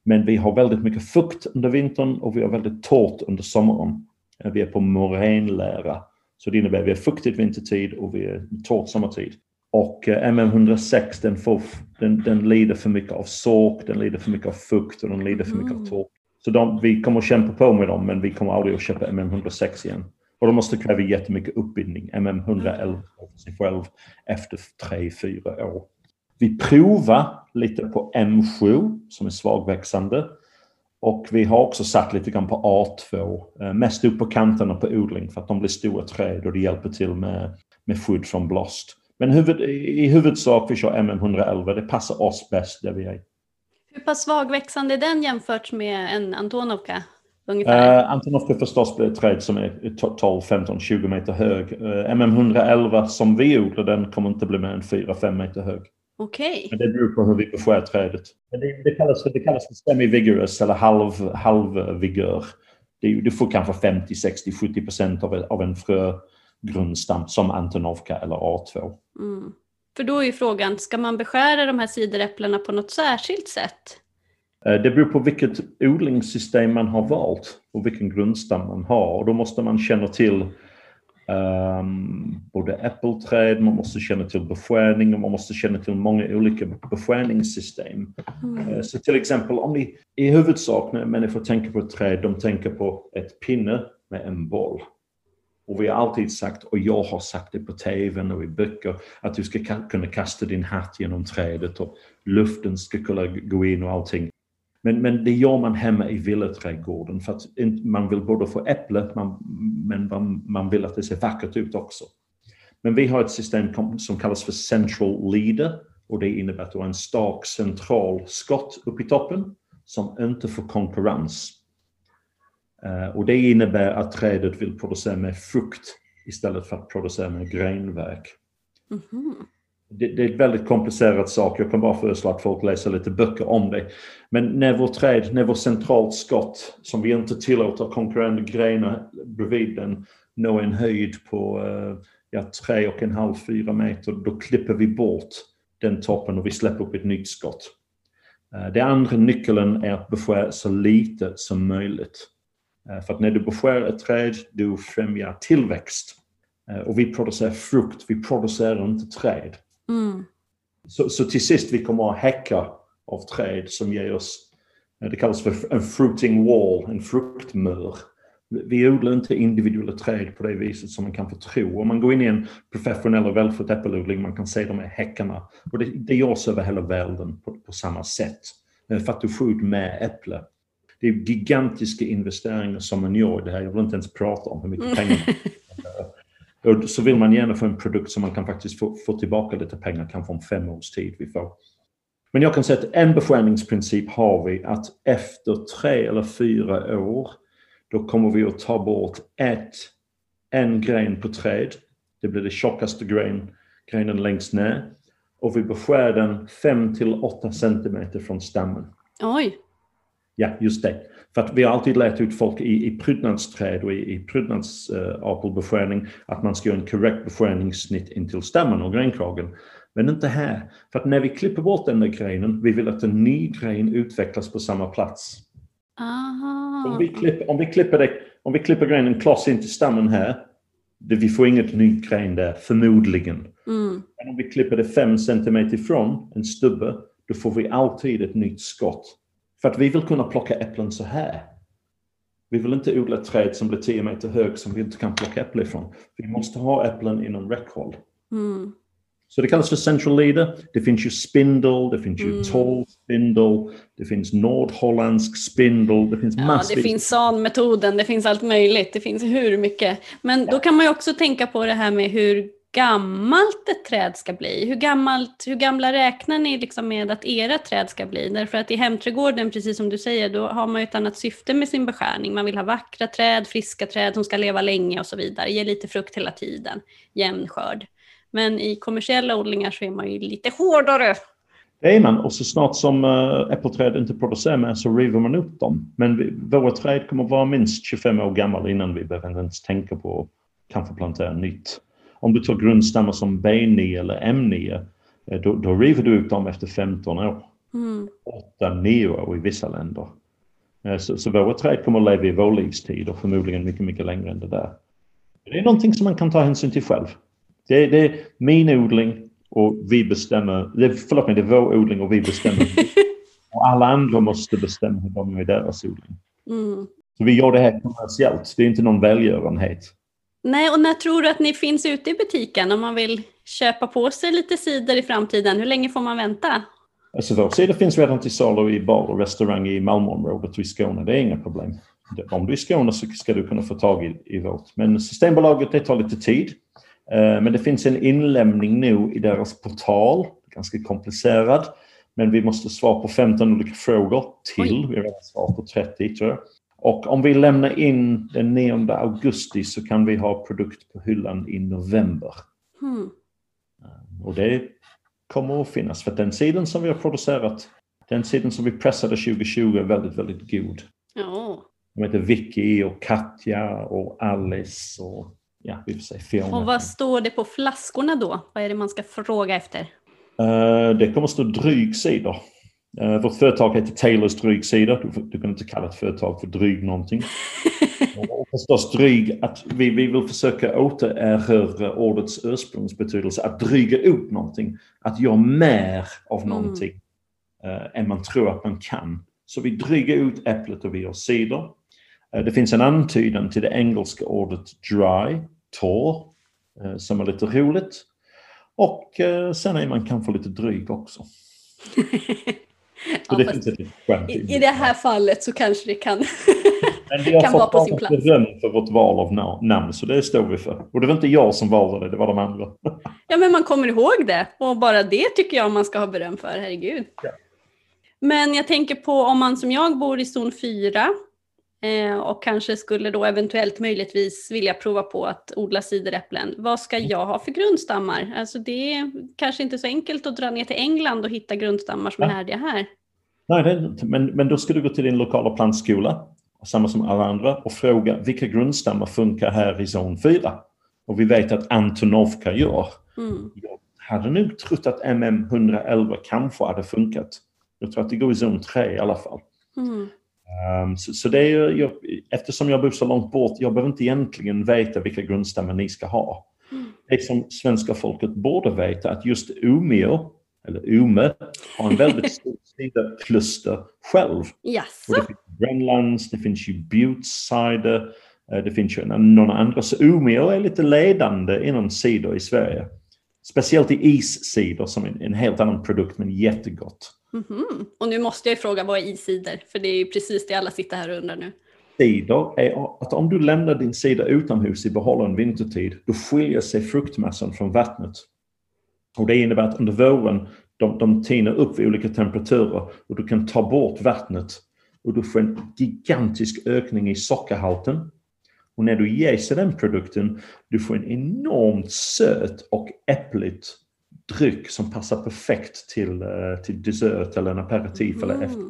Men vi har väldigt mycket fukt under vintern och vi har väldigt torrt under sommaren. Vi är på moränlära. Så det innebär att vi är fuktigt vintertid och vi är torrt sommartid. Och eh, MM106 den, får, den, den lider för mycket av sork, den lider för mycket av fukt och den lider för mycket av Mm. tork. Så de, vi kommer att kämpa på med dem men vi kommer aldrig att köpa MM106 igen. Och de måste kräva jättemycket uppbindning. MM111 för sig själv efter 3-4 år. Vi provar lite på M7 som är svagväxande. Och vi har också satt lite grann på A2. eh, Mest upp på kanterna på odling för att de blir stora träd och det hjälper till med, med skydd från blåst. Men huvud, i huvudsak vi kör MM111. Det passar oss bäst där vi är. Hur pass svagväxande är den jämfört med en Antonovka? Ungefär? Uh, Antonovka förstås blir ett träd som är 12, 15, 20 meter hög. Eh, MM111 som vi odlar den kommer inte bli mer än 4-5 meter hög. Okej. Men det beror på hur vi beskär trädet. Men det, det, kallas, för- det kallas för semi-vigorous eller halv, halvvigör. Det, du får kanske 50, 60, 70 procent av, av en frögrundstam som Antonovka eller A2. Mm. För då är ju frågan, ska man beskära de här cideräpplena på något särskilt sätt? Eh, Det beror på vilket odlingssystem man har valt och vilken grundstam man har. Och då måste man känna till ehm, både äppelträd, man måste känna till beskärning och man måste känna till många olika beskärningssystem. Mm. Eh, Så till exempel om ni i huvudsak när människor tänker på ett träd, de tänker på ett pinne med en boll. Och vi har alltid sagt, och jag har sagt det på tvn och i böcker, att du ska ka- kunna kasta din hatt genom trädet och luften ska kunna gå in och allting. Men, men det gör man hemma i villaträdgården för att man vill både få äpple, man, men man, man vill att det ser vackert ut också. Men vi har ett system som kallas för central leader och det innebär att du har en stark central skott upp i toppen som inte får konkurrens. Eh, och det innebär att trädet vill producera mer frukt istället för att producera mer grenverk. Mhm. Det, det är ett väldigt komplicerat sak. Jag kan bara föreslå att folk läser lite böcker om det. Men när vårt träd, vårt centralt skott, som vi inte tillåter konkurrerande grenar bredvid den, når en höjd på eh, ja, tre och en halv, fyra meter, då klipper vi bort den toppen och vi släpper upp ett nytt skott. Eh, Det andra nyckeln är att beskära så lite som möjligt. Eh, För att när du beskär ett träd, du främjar tillväxt. Eh, Och vi producerar frukt, vi producerar inte träd. Mm. Så, så till sist vi kommer att häcka av träd som ger oss, eh, det kallas för en fruiting wall, en fruktmör. Vi odlar inte individuella träd på det viset som man kan få tro. Om man går in i en professionell och välskött äppelodling, man kan se de här häckarna. Och det, det görs över hela världen på, på samma sätt. Eh, För att du får ut med äpple. Det är gigantiska investeringar som man gör i det här. Jag vill inte ens prata om hur mycket pengar [laughs] så vill man gärna få en produkt som man kan faktiskt få, få tillbaka lite pengar, kanske om fem års tid vi får. Men jag kan säga att en beskärningsprincip har vi att efter tre eller fyra år då kommer vi att ta bort ett, en gren på träd. Det blir det tjockaste gren, grenen längst ner. Och vi beskär den 5 till 8 centimeter från stammen. Oj. Ja, just det. För att vi har alltid lärt ut folk i, i prydnadsträd och i, i prydnadsapelbeskärning att man ska göra en korrekt beskärningssnitt in till stammen och grenkragen. Men inte här. För att när vi klipper bort den där grenen, vi vill att en ny gren utvecklas på samma plats. Aha. Om vi klipper, om vi klipper, det, om vi klipper grenen kloss in till stammen här, det, vi får inget ny gren där, förmodligen. Mm. Men om vi klipper det 5 centimeter ifrån en stubbe, då får vi alltid ett nytt skott. För att vi vill kunna plocka äpplen så här. Vi vill inte odla ett träd som blir 10 meter hög som vi inte kan plocka äpplen ifrån. Vi måste ha äpplen inom räckhåll. Mm. Så det kallas för central leader. Det finns ju spindel, det finns ju Mm. tall spindel, det finns nordholländsk spindel, det finns Ja, massvis. det finns SAN-metoden, det finns allt möjligt, det finns hur mycket. Men då kan man ju också tänka på det här med hur gammalt ett träd ska bli. Hur, gammalt, hur gamla räknar ni liksom med att era träd ska bli? Därför att i hemträdgården, precis som du säger, då har man ju ett annat syfte med sin beskärning. Man vill ha vackra träd, friska träd som ska leva länge och så vidare. Ge lite frukt hela tiden, jämn skörd. Men i kommersiella odlingar så är man ju lite hårdare. Det är man och så snart som eh, äppelträd inte producerar mer så river man upp dem. Men vi, våra träd kommer vara minst 25 år gamla innan vi behöver ens tänka på att kanske plantera nytt. Om du tar grundstammar som B9 eller M9 eh, då, då river du ut dem efter 15 år. Mm. 8-9 år i vissa länder. Eh, Så, så våra träd kommer att leva i vår livstid och förmodligen mycket, mycket längre än det där. Det är någonting som man kan ta hänsyn till själv. Det, det är min odling och vi bestämmer, det, förlåt mig, det är vår odling och vi bestämmer. [laughs] och alla andra måste bestämma hur de gör deras odling. Mm. Så vi gör det här kommersiellt, det är inte någon välgörenhet. Nej, och när tror du att ni finns ute i butiken om man vill köpa på sig lite cider i framtiden? Hur länge får man vänta? Alltså vår cider finns redan till salu i bar och restaurang i Malmöområdet och i Skåne, det är inga problem. Om du är i Skåne så ska du kunna få tag i, i vårt. Men Systembolaget, det tar lite tid. Eh, men det finns en inlämning nu i deras portal, ganska komplicerad. Men vi måste svara på 15 olika frågor till. Oj. Vi har redan svarat på 30 tror jag. Och om vi lämnar in den 9 augusti så kan vi ha produkt på hyllan i november. Mm. Och det kommer att finnas, för den sidan som vi har producerat, den sidan som vi pressade 2020 är väldigt, väldigt god. Ja. De heter Vicky och Katja och Alice och ja, vi får säga Fiona. Och vad står det på flaskorna då? Vad är det man ska fråga efter? Uh, det kommer att stå dryg cider. Uh, vårt företag heter Taylors drygsida. Du, du kan inte kalla ett företag för dryg någonting. [laughs] och förstås dryg, att vi, vi vill försöka återerövra ordets ursprungsbetydelse. Att dryga upp någonting. Att göra mer av mm. någonting mm. uh, än man tror att man kan. Så vi dryger ut äpplet och vi gör cider. Uh, det finns en antydan till det engelska ordet dry, torr, som är lite roligt. Och sen är man kanske lite dryg också. [laughs] Ja, i, I det här fallet så kanske det kan, [laughs] Men vi har kan vara på sin plats. beröm för vårt val av namn, så det står vi för. Och det var inte jag som valde det, det var de andra. [laughs] ja, men man kommer ihåg det. Och bara det tycker jag man ska ha beröm för, herregud. Ja. Men jag tänker på om man som jag bor i zon 4 eh, och kanske skulle då eventuellt möjligtvis vilja prova på att odla cideräpplen. Vad ska mm. jag ha för grundstammar? Alltså det är kanske inte så enkelt att dra ner till England och hitta grundstammar som är härdiga här. Nej, det. Men, men då ska du gå till din lokala plantskola, samma som alla andra, och fråga vilka grundstammar funkar här i zon 4? Och vi vet att Antonovka gör. Mm. Jag hade nog trott att MM 111 kanske hade funkat. Jag tror att det går i zon 3 i alla fall. Mm. Um, så, så, det är jag, eftersom jag bor så långt bort, jag behöver inte egentligen veta vilka grundstammar ni ska ha. Mm. Det som svenska folket borde veta att just Umeå eller Ume, har en väldigt [laughs] stor ciderkluster själv. Yes. Och det finns Brännlands, det finns ju Buttes cider, eh, det finns ju några andra. Så Umeå är lite ledande inom cider i Sverige. Speciellt i iscider som är en helt annan produkt men jättegott. Mm -hmm. Och nu måste jag fråga, vad är isider? För det är ju precis det alla sitter här och undrar nu. Sidor är att om du lämnar din cider utomhus i behållen vintertid, då skiljer sig fruktmassan från vattnet. Och det innebär att under våren de, de tinar upp vid olika temperaturer och du kan ta bort vattnet och du får en gigantisk ökning i sockerhalten. Och när du jäser den produkten, du får en enormt söt och äppligt dryck som passar perfekt till, eh, till dessert eller en aperitif mm. eller efter.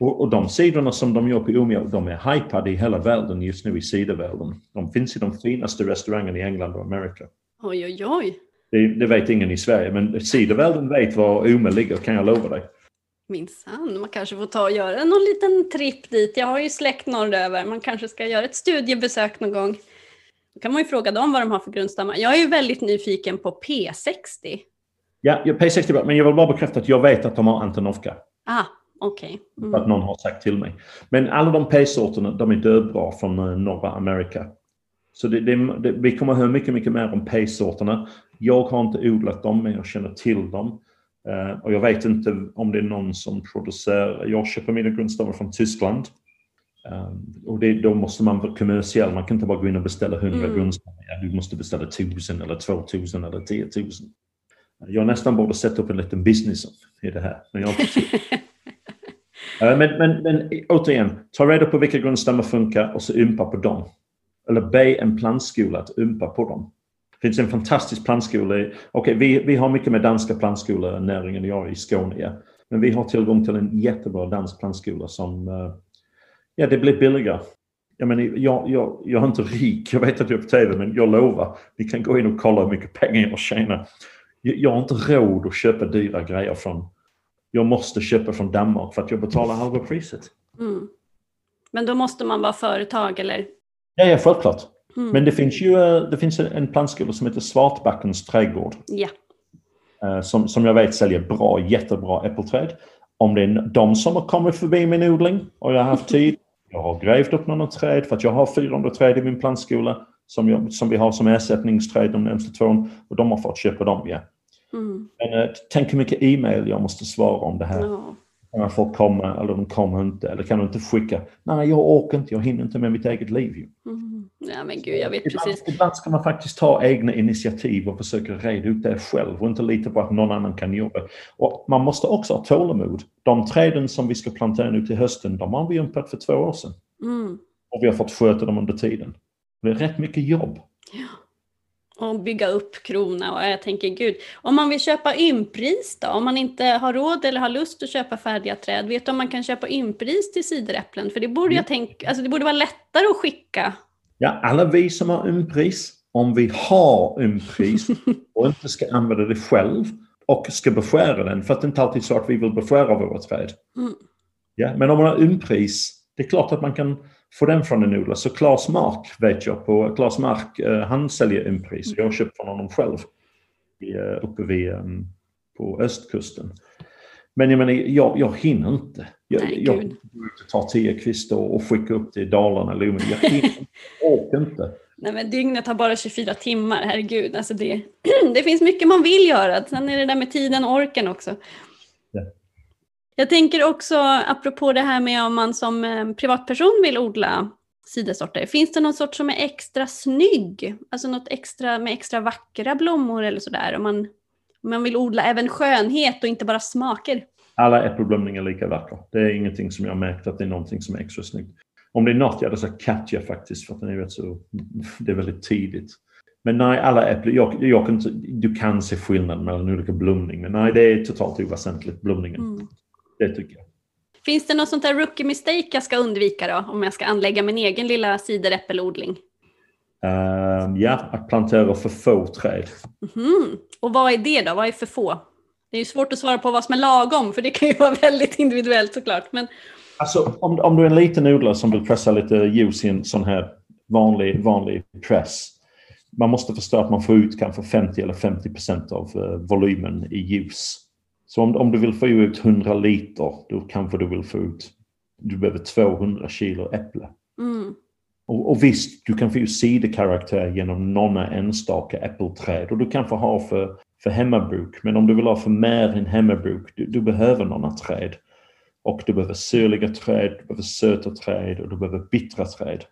Och, och, de sidorna som de gör på Umeå, de är hypade i hela världen just nu i cidervärlden. De finns i de finaste restaurangerna i England och Amerika. Oj, oj, oj. Det, det, vet ingen i Sverige, men cidervärlden vet var Ome ligger kan jag lova dig. Minsann, man kanske får ta och göra någon liten tripp dit. Jag har ju släkt norröver, man kanske ska göra ett studiebesök någon gång. Då kan man ju fråga dem vad de har för grundstammar. Jag är ju väldigt nyfiken på P60. Ja, P60, men jag vill bara bekräfta att jag vet att de har Antonovka. Ah, okej. Okay. Mm. Att någon har sagt till mig. Men alla de P-sorterna, de är dödbra från eh, norra Amerika. Så det, det, det, vi kommer att höra mycket, mycket mer om P-sorterna. Jag har inte odlat dem, men jag känner till dem. Uh, och jag vet inte om det är någon som producerar. Jag köper mina grundstammar från Tyskland. Um, och det, då måste man vara kommersiell. Man kan inte bara gå in och beställa 100 mm. grundstammar. Ja, du måste beställa 1000 eller 2000 eller 10 000. Jag nästan borde sätta upp en liten business i det här. Men, jag uh, [laughs] men, men, men återigen, ta reda på vilka grundstammar funkar och så ympa på dem. Eller be en plantskola att ympa på dem. Det finns en fantastisk plantskola. Okay, vi, vi har mycket med danska plantskolenäringen jag i Skåne. Ja. Men vi har tillgång till en jättebra dansk plantskola som, eh, ja det blir billigare. Jag, menar, jag, jag, jag är inte rik, jag vet att jag är på TV, men jag lovar, vi kan gå in och kolla hur mycket pengar jag tjänar. Jag, jag har inte råd att köpa dyra grejer från, jag måste köpa från Danmark för att jag betalar halva priset. Mm. Men då måste man vara företag eller? Ja, ja självklart. Mm. Men det finns ju eh, det finns en plantskola som heter Svartbackens trädgård. Ja. eh, som, som jag vet säljer bra, jättebra äppelträd. Om det är de som har kommit förbi min odling och jag har haft tid, jag har grävt upp några träd för att jag har 400 träd i min plantskola som, jag, som vi har som ersättningsträd de närmaste två åren och de har fått köpa dem, ja. Mm. Men eh, tänk hur mycket e-mail jag måste svara om det här. Ja. Kan folk komma eller de kommer inte? Eller kan du inte skicka? Nej, jag orkar inte, jag hinner inte med mitt eget liv. Ju. Mm. ja, men gud, jag vet Ibland, precis. ibland ska man faktiskt ta egna initiativ och försöka reda ut det själv och inte lita på att någon annan kan jobba. Och man måste också ha tålamod. De träden som vi ska plantera nu till hösten, de har vi ympat för två år sedan. Mm. Och vi har fått sköta dem under tiden. Det är rätt mycket jobb. Och bygga upp krona och jag tänker gud, om man vill köpa ympris då? Om man inte har råd eller har lust att köpa färdiga träd, vet du om man kan köpa ympris till cideräpplen? För det borde jag tänka, alltså det borde vara lättare att skicka. Ja, alla vi som har umpris, om vi har umpris [laughs] och inte ska använda det själv och ska beskära den, för att det är inte alltid så att vi vill beskära våra träd. Mm. Ja, men om man har umpris, det är klart att man kan få den från en odlare. Så Claes Mark vet jag på, Claes Mark, eh, han säljer umpris. Jag har köpt från honom själv eh, uppe vid, um, på östkusten. Men jag menar, jag, jag hinner inte. Jag, Nej, jag gud. tar tio kvistar och skickar upp till Dalarna eller Umeå. Jag hinner, jag orkar inte. [laughs] Nej men dygnet har bara 24 timmar, herregud. Alltså det, [clears throat] det finns mycket man vill göra. Sen är det där med tiden och orken också. Ja. Jag tänker också, apropå det här med om man som eh, privatperson vill odla sidesorter. Finns det någon sort som är extra snygg? Alltså något extra med extra vackra blommor eller sådär? Om man, om man vill odla även skönhet och inte bara smaker. Alla äppelblomningar är lika vackra. Det är ingenting som jag har märkt att det är någonting som är extra snyggt. Om det är något, jag hade sagt Katja faktiskt, för att den är rätt så, [laughs] det är väldigt tidigt. Men nej, alla äpplen, jag, jag kan inte, du kan se skillnad mellan olika blomning, men nej, det är totalt oväsentligt, blomningen. Mm. Det tycker jag. Finns det något sånt där rookie mistake jag ska undvika då? Om jag ska anlägga min egen lilla cideräppelodling? Ehm, ja, att plantera för få träd. Mhm. Och vad är det då? Vad är för få? Det är ju svårt att svara på vad som är lagom, för det kan ju [laughs] vara väldigt individuellt såklart. Men Alltså, om, om du är en liten odlare som vill pressa lite ljus i en sån här vanlig, vanlig press. Man måste förstå att man får ut kanske 50 eller 50 procent av eh, volymen i ljus. Så om, om du vill få ut 100 liter, då kanske du vill få ut, du behöver 200 kilo äpple. mm, Och, och visst, du kan få ut sidokaraktär genom några enstaka äppelträd och du kan få ha för, för hemmabruk. Men om du vill ha för mer än hemmabruk, du, du behöver några träd. Och du behöver syrliga träd, du behöver söta träd och du behöver bittra träd.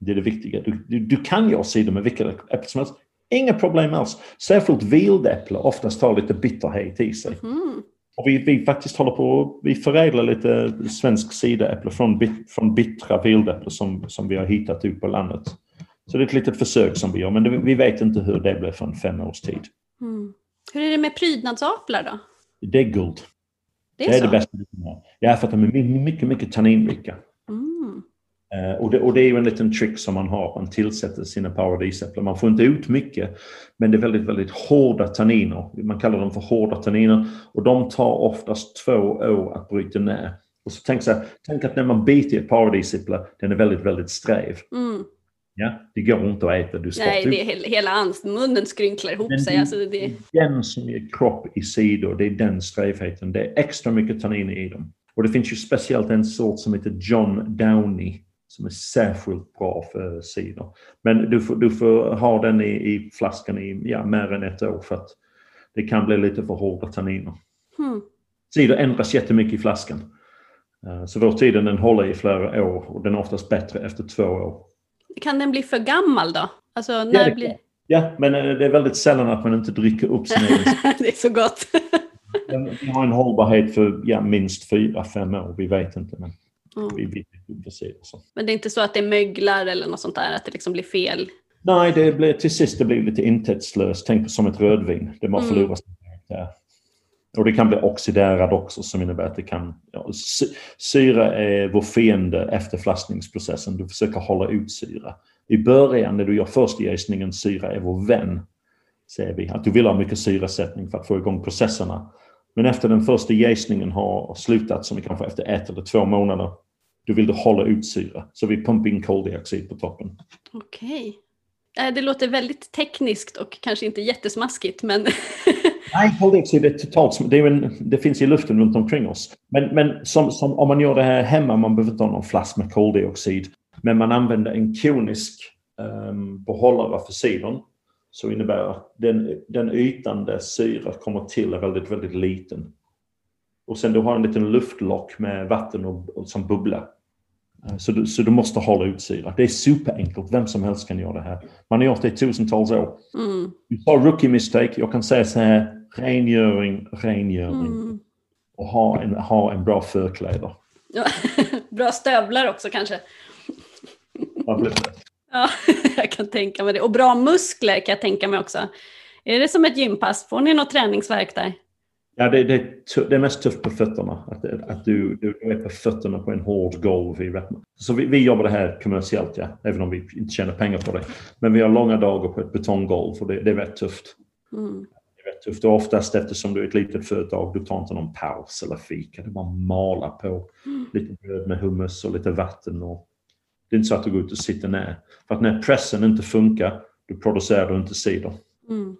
Det är det viktiga. Du, du, du kan göra sidor med vilka äpplen som helst. Inga problem alls. Särskilt vildäpple oftast har lite bitterhet i sig. mm. Och vi, vi faktiskt håller på vi förädlar lite svensk sidaäpple från, bit, från bittra vildäpplen som, som vi har hittat ut på landet. Så det är ett litet försök som vi gör, men det, vi vet inte hur det blir för en fem års tid. Mm. Hur är det med prydnadsaplar då? Det är guld. Det Det är, är så? det bästa du kan ha. Ja, för att de är my- mycket, mycket tanninrika. Mm. Eh, och, det, och det är ju en liten trick som man har. Man tillsätter sina paradisäpplen. Man får inte ut mycket, men det är väldigt, väldigt hårda tanniner. Man kallar dem för hårda tanniner. Och de tar oftast två år att bryta ner. Och så tänk, så här, tänk att när man biter ett paradisäpple, den är väldigt, väldigt sträv. Mm. Ja, det går inte att äta. Du Nej, det är he- hela munnen skrynklar ihop Men sig. det- Alltså det, den som ger kropp i sidor, det är den strävheten. Det är extra mycket tanniner i dem. Och det finns ju speciellt en sort som heter John Downey som är särskilt bra för sidor. Men du får, du får ha den i, i flaskan i ja, mer än ett år för att det kan bli lite för hårda tanniner. hmm. Cider ändras jättemycket i flaskan. Eh, Så vår tiden den håller i flera år och den är oftast bättre efter två år. Kan den bli för gammal då? Alltså Ja, när det, blir... ja, men eh, det är väldigt sällan att man inte dricker upp sin egen [laughs] det är så gott. Den den har en hållbarhet för ja, minst fyra, fem år. Vi vet inte, men Mm. vi precis. Så. Men det är inte så att det möglar eller något sånt där, att det liksom blir fel? Nej, det blir, till sist det blir lite intäktslöst. Tänk på som ett rödvin. Det bara Mm. förlorar sin karaktär. Och det kan bli oxiderad också som innebär att det kan... Ja, sy- syra är vår fiende efter flaskningsprocessen. Du försöker hålla ut syra. I början när du gör första jäsningen, syra är vår vän. Säger vi. Att du vill ha mycket syrasättning för att få igång processerna. Men efter den första jäsningen har slutat, som kanske efter ett eller två månader, då vill du hålla ut syra. Så vi pumpar in koldioxid på toppen. Okej. Eh, Det låter väldigt tekniskt och kanske inte jättesmaskigt, men [laughs] Nej, koldioxid är totalt det, är en, det finns i luften runt omkring oss. Men, men som, som, om man gör det här hemma, man behöver inte ha någon flask med koldioxid. Men man använder en konisk um, behållare för sidon. Så innebär att den, den ytan där syra kommer till är väldigt, väldigt liten. Och sen du har en liten luftlock med vatten och, och som bubblar. Eh, så du, så du måste hålla ut syra. Det är superenkelt, vem som helst kan göra det här. Man har gjort det i tusentals år. Mm. Du tar rookie mistake, jag kan säga så här, rengöring, rengöring. Mm. Och ha en, ha en bra förkläder. [laughs] bra stövlar också kanske. Ja, [laughs] jag kan tänka mig det. Och bra muskler kan jag tänka mig också. Är det som ett gympass? Får ni något träningsverk där? Ja, det, det, det, är mest tufft på fötterna. Att, att du, du är på fötterna på en hård golv i Ratman. Så vi, vi jobbar det här kommersiellt, ja. Även om vi inte tjänar pengar på det. Men vi har långa dagar på ett betonggolv och det, det är rätt tufft. Mm. Det är rätt tufft. Och oftast eftersom du är ett litet företag, du tar inte någon paus eller fika. Du bara malar på. Mm. Lite bröd med hummus och lite vatten. Och det är inte så att du går ut och sitter ner. För att när pressen inte funkar, då producerar du inte cider. Mm.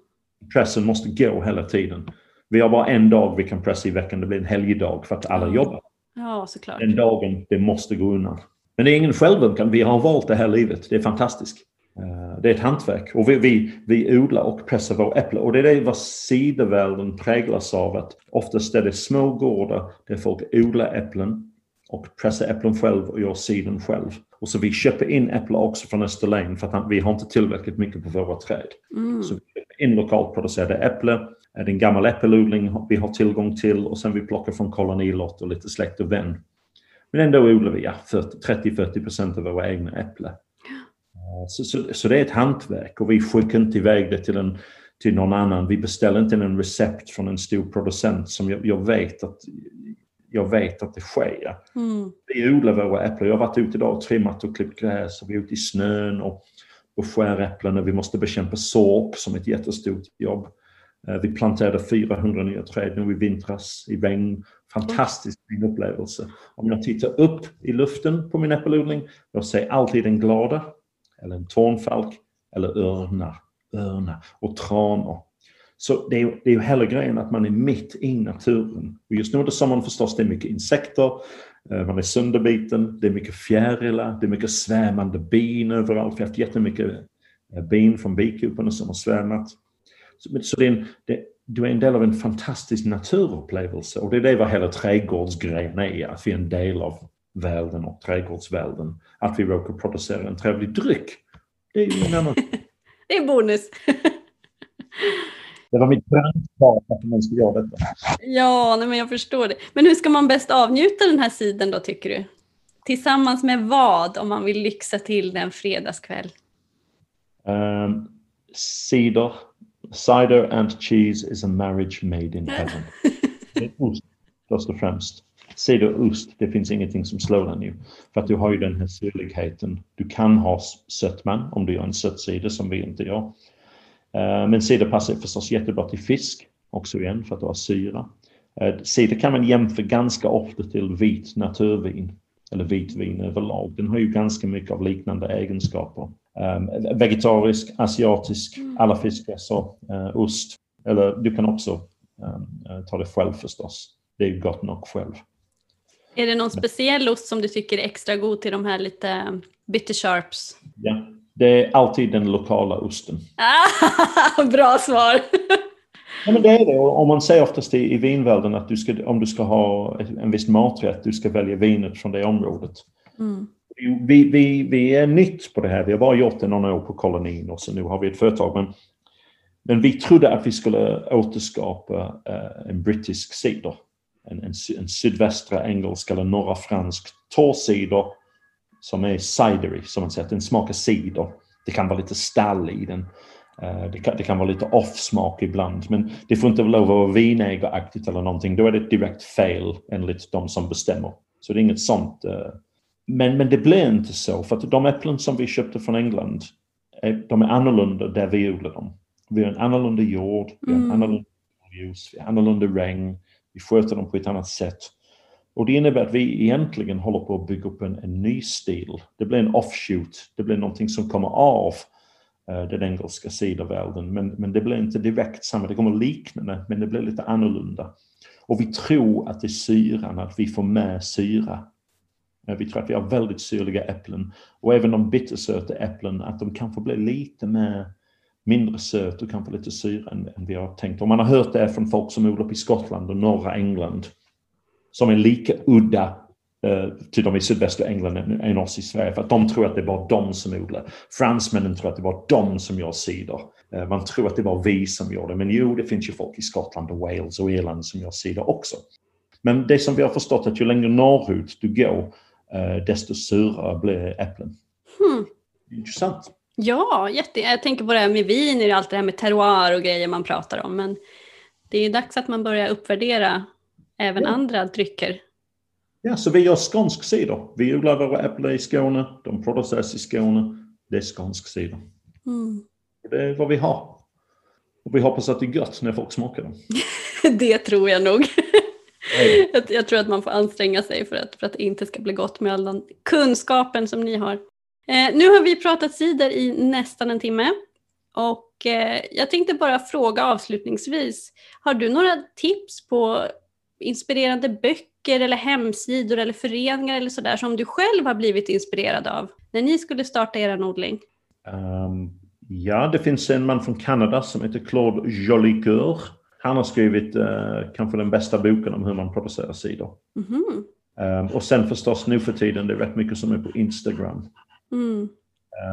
Pressen måste gå hela tiden. Vi har bara en dag vi kan pressa i veckan, det blir en helgdag för att alla jobbar. Ja, såklart. Den dagen, det måste gå undan. Men det är ingen självömkan, vi har valt det här livet, det är fantastiskt. Eh, det är ett hantverk och vi, vi, vi odlar och pressar våra äpplen. Och det är det vad cidervärlden präglas av. Att oftast är det små gårdar där folk odlar äpplen och pressar äpplen själv och gör cidern själv. Och så vi köper in äpplen också från Österlen för att vi har inte tillräckligt mycket på våra träd. Mm. Så vi köper in lokalt producerade äpplen är det en gammal äppelodling vi har tillgång till och sen vi plockar från kolonilott och lite släkt och vän. Men ändå odlar vi ja, 30-40 procent av våra egna äpplen. Så, så, så, det är ett hantverk och vi skickar inte iväg det till, en, till någon annan. Vi beställer inte en recept från en stor producent som jag, jag vet att jag vet att det sker. Mm. Vi odlar våra äpplen. Jag har varit ute idag och trimmat och klippt gräs och vi är ute i snön och, och skär äpplen och vi måste bekämpa sork som ett jättestort jobb. Eh, vi planterade 400 nya träd nu i vintras i regn. Fantastisk fin upplevelse. Om jag tittar upp i luften på min äppelodling, jag ser alltid en glada, eller en tornfalk, eller örnar, örnar och tranor. Så det är, det är ju hela grejen att man är mitt i naturen. Och just nu under sommaren förstås, det är mycket insekter, eh, man är sönderbiten, det är mycket fjärilar, det är mycket svämmande bin överallt. Vi har haft jättemycket eh, bin från bikuporna som har svämmat. Så, det är en, det, du är en del av en fantastisk naturupplevelse och det är det vad hela trädgårdsgrejen är, att vi är en del av världen och trädgårdsvärlden. Att vi råkar producera en trevlig dryck, det är ju en annan... [laughs] det är bonus. [laughs] det var mitt brandsvar att man ska göra detta. Ja, nej, men jag förstår det. Men hur ska man bäst avnjuta den här sidan då, tycker du? Tillsammans med vad, om man vill lyxa till den fredagskväll? Um, cider, Cider and cheese is a marriage made in heaven. ost först och främst. Cider och ost, det finns ingenting som slår den ju. För att du har ju den här syrligheten. Du kan ha sötman om du gör en söt cider som vi inte gör. Eh, men cider passar förstås jättebra till fisk också igen för att du har syra. Eh, cider kan man jämföra ganska ofta till vit naturvin eller vitvin överlag. Den har ju ganska mycket av liknande egenskaper. Um, vegetarisk, asiatisk, mm. alla fiskresor, uh, ost. Eller du kan också um, ta det själv förstås. Det är gott nog själv. Är det någon speciell ost som du tycker är extra god till de här lite bitter sharps? Ja, det är alltid den lokala osten. [laughs] Bra svar! Ja, men det är det. Och man säger oftast i, i vinvärlden att du ska, om du ska ha en viss maträtt, du ska välja vinet från det området. Mm. Vi, vi, vi är nytt på det här. Vi har bara gjort det några år på kolonin och så nu har vi ett företag. Men, men vi trodde att vi skulle återskapa uh, en brittisk cider. En, en, en sydvästra engelsk eller norra fransk torrcider som är cidery, som man säger. Den smakar cider. Det kan vara lite stall i den. Uh, det, kan, det kan vara lite off-smak ibland, men det får inte lov att vara vinägeraktigt eller någonting. Då är det ett direkt fel enligt de som bestämmer. Så det är inget sånt uh, men, men det blev inte så, för att de äpplen som vi köpte från England, de är annorlunda där vi odlar dem. Vi har en annorlunda jord, vi har en mm. annorlunda ljus, vi har annorlunda regn, vi sköter dem på ett annat sätt. Och det innebär att vi egentligen håller på att bygga upp en, en ny stil. Det blir en offshoot, det blir någonting som kommer av eh, den engelska cidervärlden. Men, men det blir inte direkt samma, det kommer liknande, men det blir lite annorlunda. Och vi tror att det är syran, att vi får med syra. Vi tror att vi har väldigt syrliga äpplen. Och även de bittersöta äpplen, att de kanske blir lite mer mindre söt och kanske lite syra än, än vi har tänkt. Och man har hört det från folk som odlar upp i Skottland och norra England. Som är lika udda eh, till de i sydvästra England än oss i Sverige. För att de tror att det är bara de som odlar. Fransmännen tror att det var de som gör cider. Eh, man tror att det var vi som gör det. Men jo, det finns ju folk i Skottland och Wales och Irland som gör cider också. Men det som vi har förstått är att ju längre norrut du går, desto surare blir äpplen. Hmm. Intressant. Ja, jätte. Jag tänker på det här med vin, är allt det här med terroir och grejer man pratar om. Men det är dags att man börjar uppvärdera även ja. andra drycker. Ja, så vi gör skånsk cider. Vi odlar våra äpplen i Skåne, de produceras i Skåne. Det är skånsk cider. Mm. Det är vad vi har. Och vi hoppas att det är gött när folk smakar dem. [laughs] det tror jag nog. Jag, jag, tror att man får anstränga sig för att, för att det inte ska bli gott med all den kunskapen som ni har. Eh, nu har vi pratat cider i nästan en timme. Och eh, jag tänkte bara fråga avslutningsvis, har du några tips på inspirerande böcker eller hemsidor eller föreningar eller sådär som du själv har blivit inspirerad av när ni skulle starta er odling? Um, ja, det finns en man från Kanada som heter Claude Jolicoeur. Han har skrivit uh, kanske den bästa boken om hur man producerar cider. Mm um, och sen förstås nu för tiden, det är rätt mycket som är på Instagram. Mm.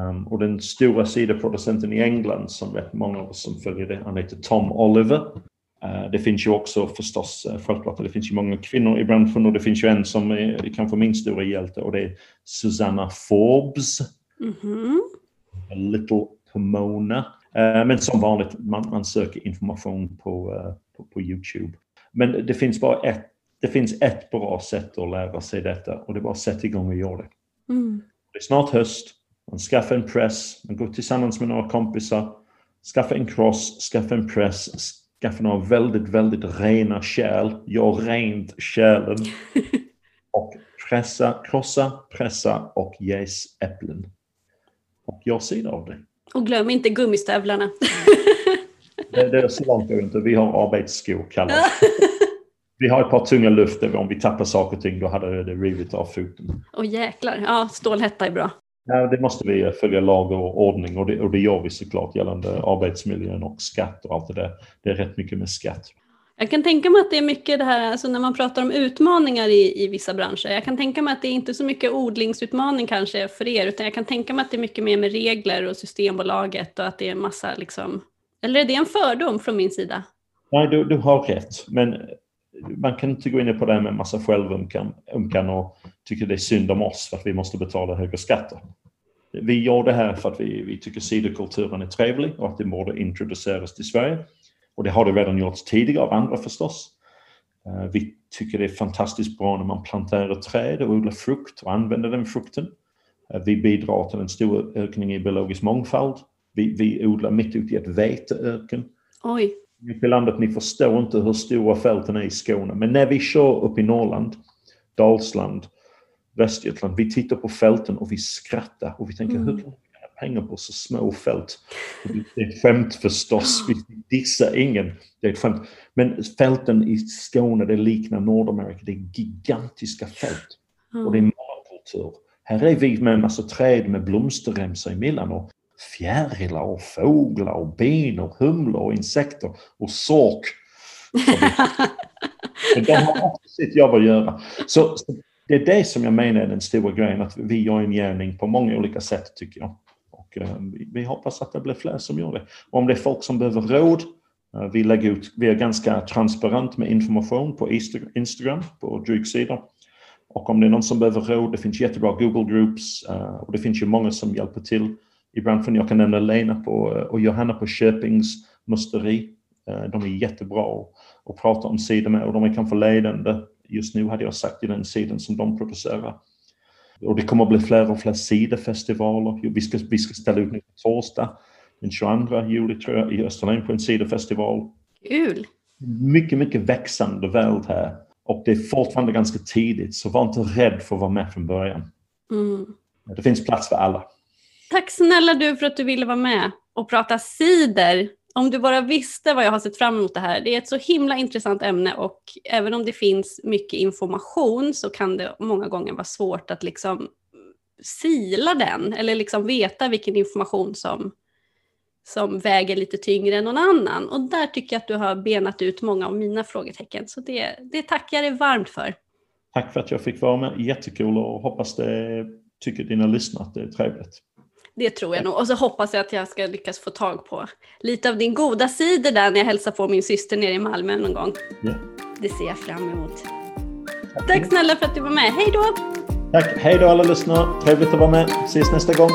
Um, och den stora ciderproducenten i England som rätt många av oss som följer det, han heter Tom Oliver. Uh, det finns ju också förstås, uh, självklart, det finns ju många kvinnor i branschen och det finns ju en som är kanske min stora hjälte och det är Susanna Forbes. Mm little Pomona. Uh, men som vanligt, man, man söker information på, på, på, Youtube. Men det finns bara ett, det finns ett bra sätt att lära sig detta och det är bara att sätta igång och göra det. Mm. Det är snart höst, man skaffar en press, man går tillsammans med några kompisar, skaffar en cross, skaffar en press, skaffar några väldigt, väldigt rena kärl, gör rent kärlen [laughs] och pressa, krossa, pressa och jäs äpplen. Och gör sida av det. Och glöm inte gummistövlarna. det, det går inte. Vi har arbetsskor kallas Vi har ett par tunga lufter. Om vi tappar saker och ting då hade det rivit av foten. Och jäklar. Ja, stålhätta är bra. Ja, det måste vi följa lag och ordning och det, och det gör vi såklart gällande arbetsmiljön och skatt och allt det där. Det är rätt mycket med skatt. Jag kan tänka mig att det är mycket det här, alltså när man pratar om utmaningar i, i vissa branscher. Jag kan tänka mig att det är inte så mycket odlingsutmaning kanske för er, utan jag kan tänka mig att det är mycket mer med regler och Systembolaget och att det är massa liksom... Eller är det en fördom från min sida? Nej, du, du har rätt. Men man kan inte gå in på det här med massa självömkan och tycka det är synd om oss för att vi måste betala högre skatter. Vi gör det här för att vi, vi tycker sidokulturen är trevlig och att det borde introduceras till Sverige. Och det har det redan gjorts tidigare av andra förstås. Eh, vi tycker det är fantastiskt bra när man planterar träd och odlar frukt och använder den frukten. Eh, vi bidrar till en stor ökning i biologisk mångfald. Vi, vi odlar mitt ute i ett veteöken. Oj i landet, ni förstår inte hur stora fälten är i Skåne. Men när vi kör upp i Norrland, Dalsland, Västergötland, vi tittar på fälten och vi skrattar och vi tänker mm. hur kan pengar på så små fält? Det är ett skämt förstås, vi dissar ingen. Det är ett skämt. Men fälten i Skåne, det liknar Nordamerika, det är gigantiska fält. Och det är monokultur. Här är vi med en massa träd med blomsterremsor emellan och fjärilar och fåglar och bin och humlor och insekter och sork. [laughs] de har också sitt jobb att göra. Så, så, det är det som jag menar är den stora grejen, att vi gör en gärning på många olika sätt tycker jag. Och vi, hoppas att det blir fler som gör det. Och om det är folk som behöver råd, eh, vi lägger ut, vi är ganska transparent med information på Instagram, på drycksidor. Och om det är någon som behöver råd, det finns jättebra Google Groups eh, och det finns ju många som hjälper till i branschen. Jag kan nämna Lena på, och Johanna på Köpings musteri. De är jättebra att prata om sidor med och de är kanske ledande. Just nu hade jag sagt i den sidan som de producerar. Och det kommer att bli fler och fler ciderfestivaler. Vi ska, vi ska ställa ut nu på torsdag den 22 juli tror jag i Österlen på en ciderfestival. Kul! Mycket, mycket växande värld här. Och det är fortfarande ganska tidigt, så var inte rädd för att vara med från början. Mm. Det finns plats för alla. Tack snälla du för att du ville vara med. och prata cider. Om du bara visste vad jag har sett fram emot det här. Det är ett så himla intressant ämne och även om det finns mycket information så kan det många gånger vara svårt att liksom sila den eller liksom veta vilken information som, som väger lite tyngre än någon annan. Och där tycker jag att du har benat ut många av mina frågetecken. Så det, det tackar jag dig varmt för. Tack för att jag fick vara med. Jättekul och hoppas det tycker dina lyssnare att det är trevligt. Det tror jag nog. Och så hoppas jag att jag ska lyckas få tag på lite av din goda sidor där när jag hälsar på min syster nere i Malmö någon gång. Ja. Det ser jag fram emot. Tack, Tack snälla för att du var med. Hej då! Tack. Hej då alla lyssnare. Trevligt att vara med. Ses nästa gång.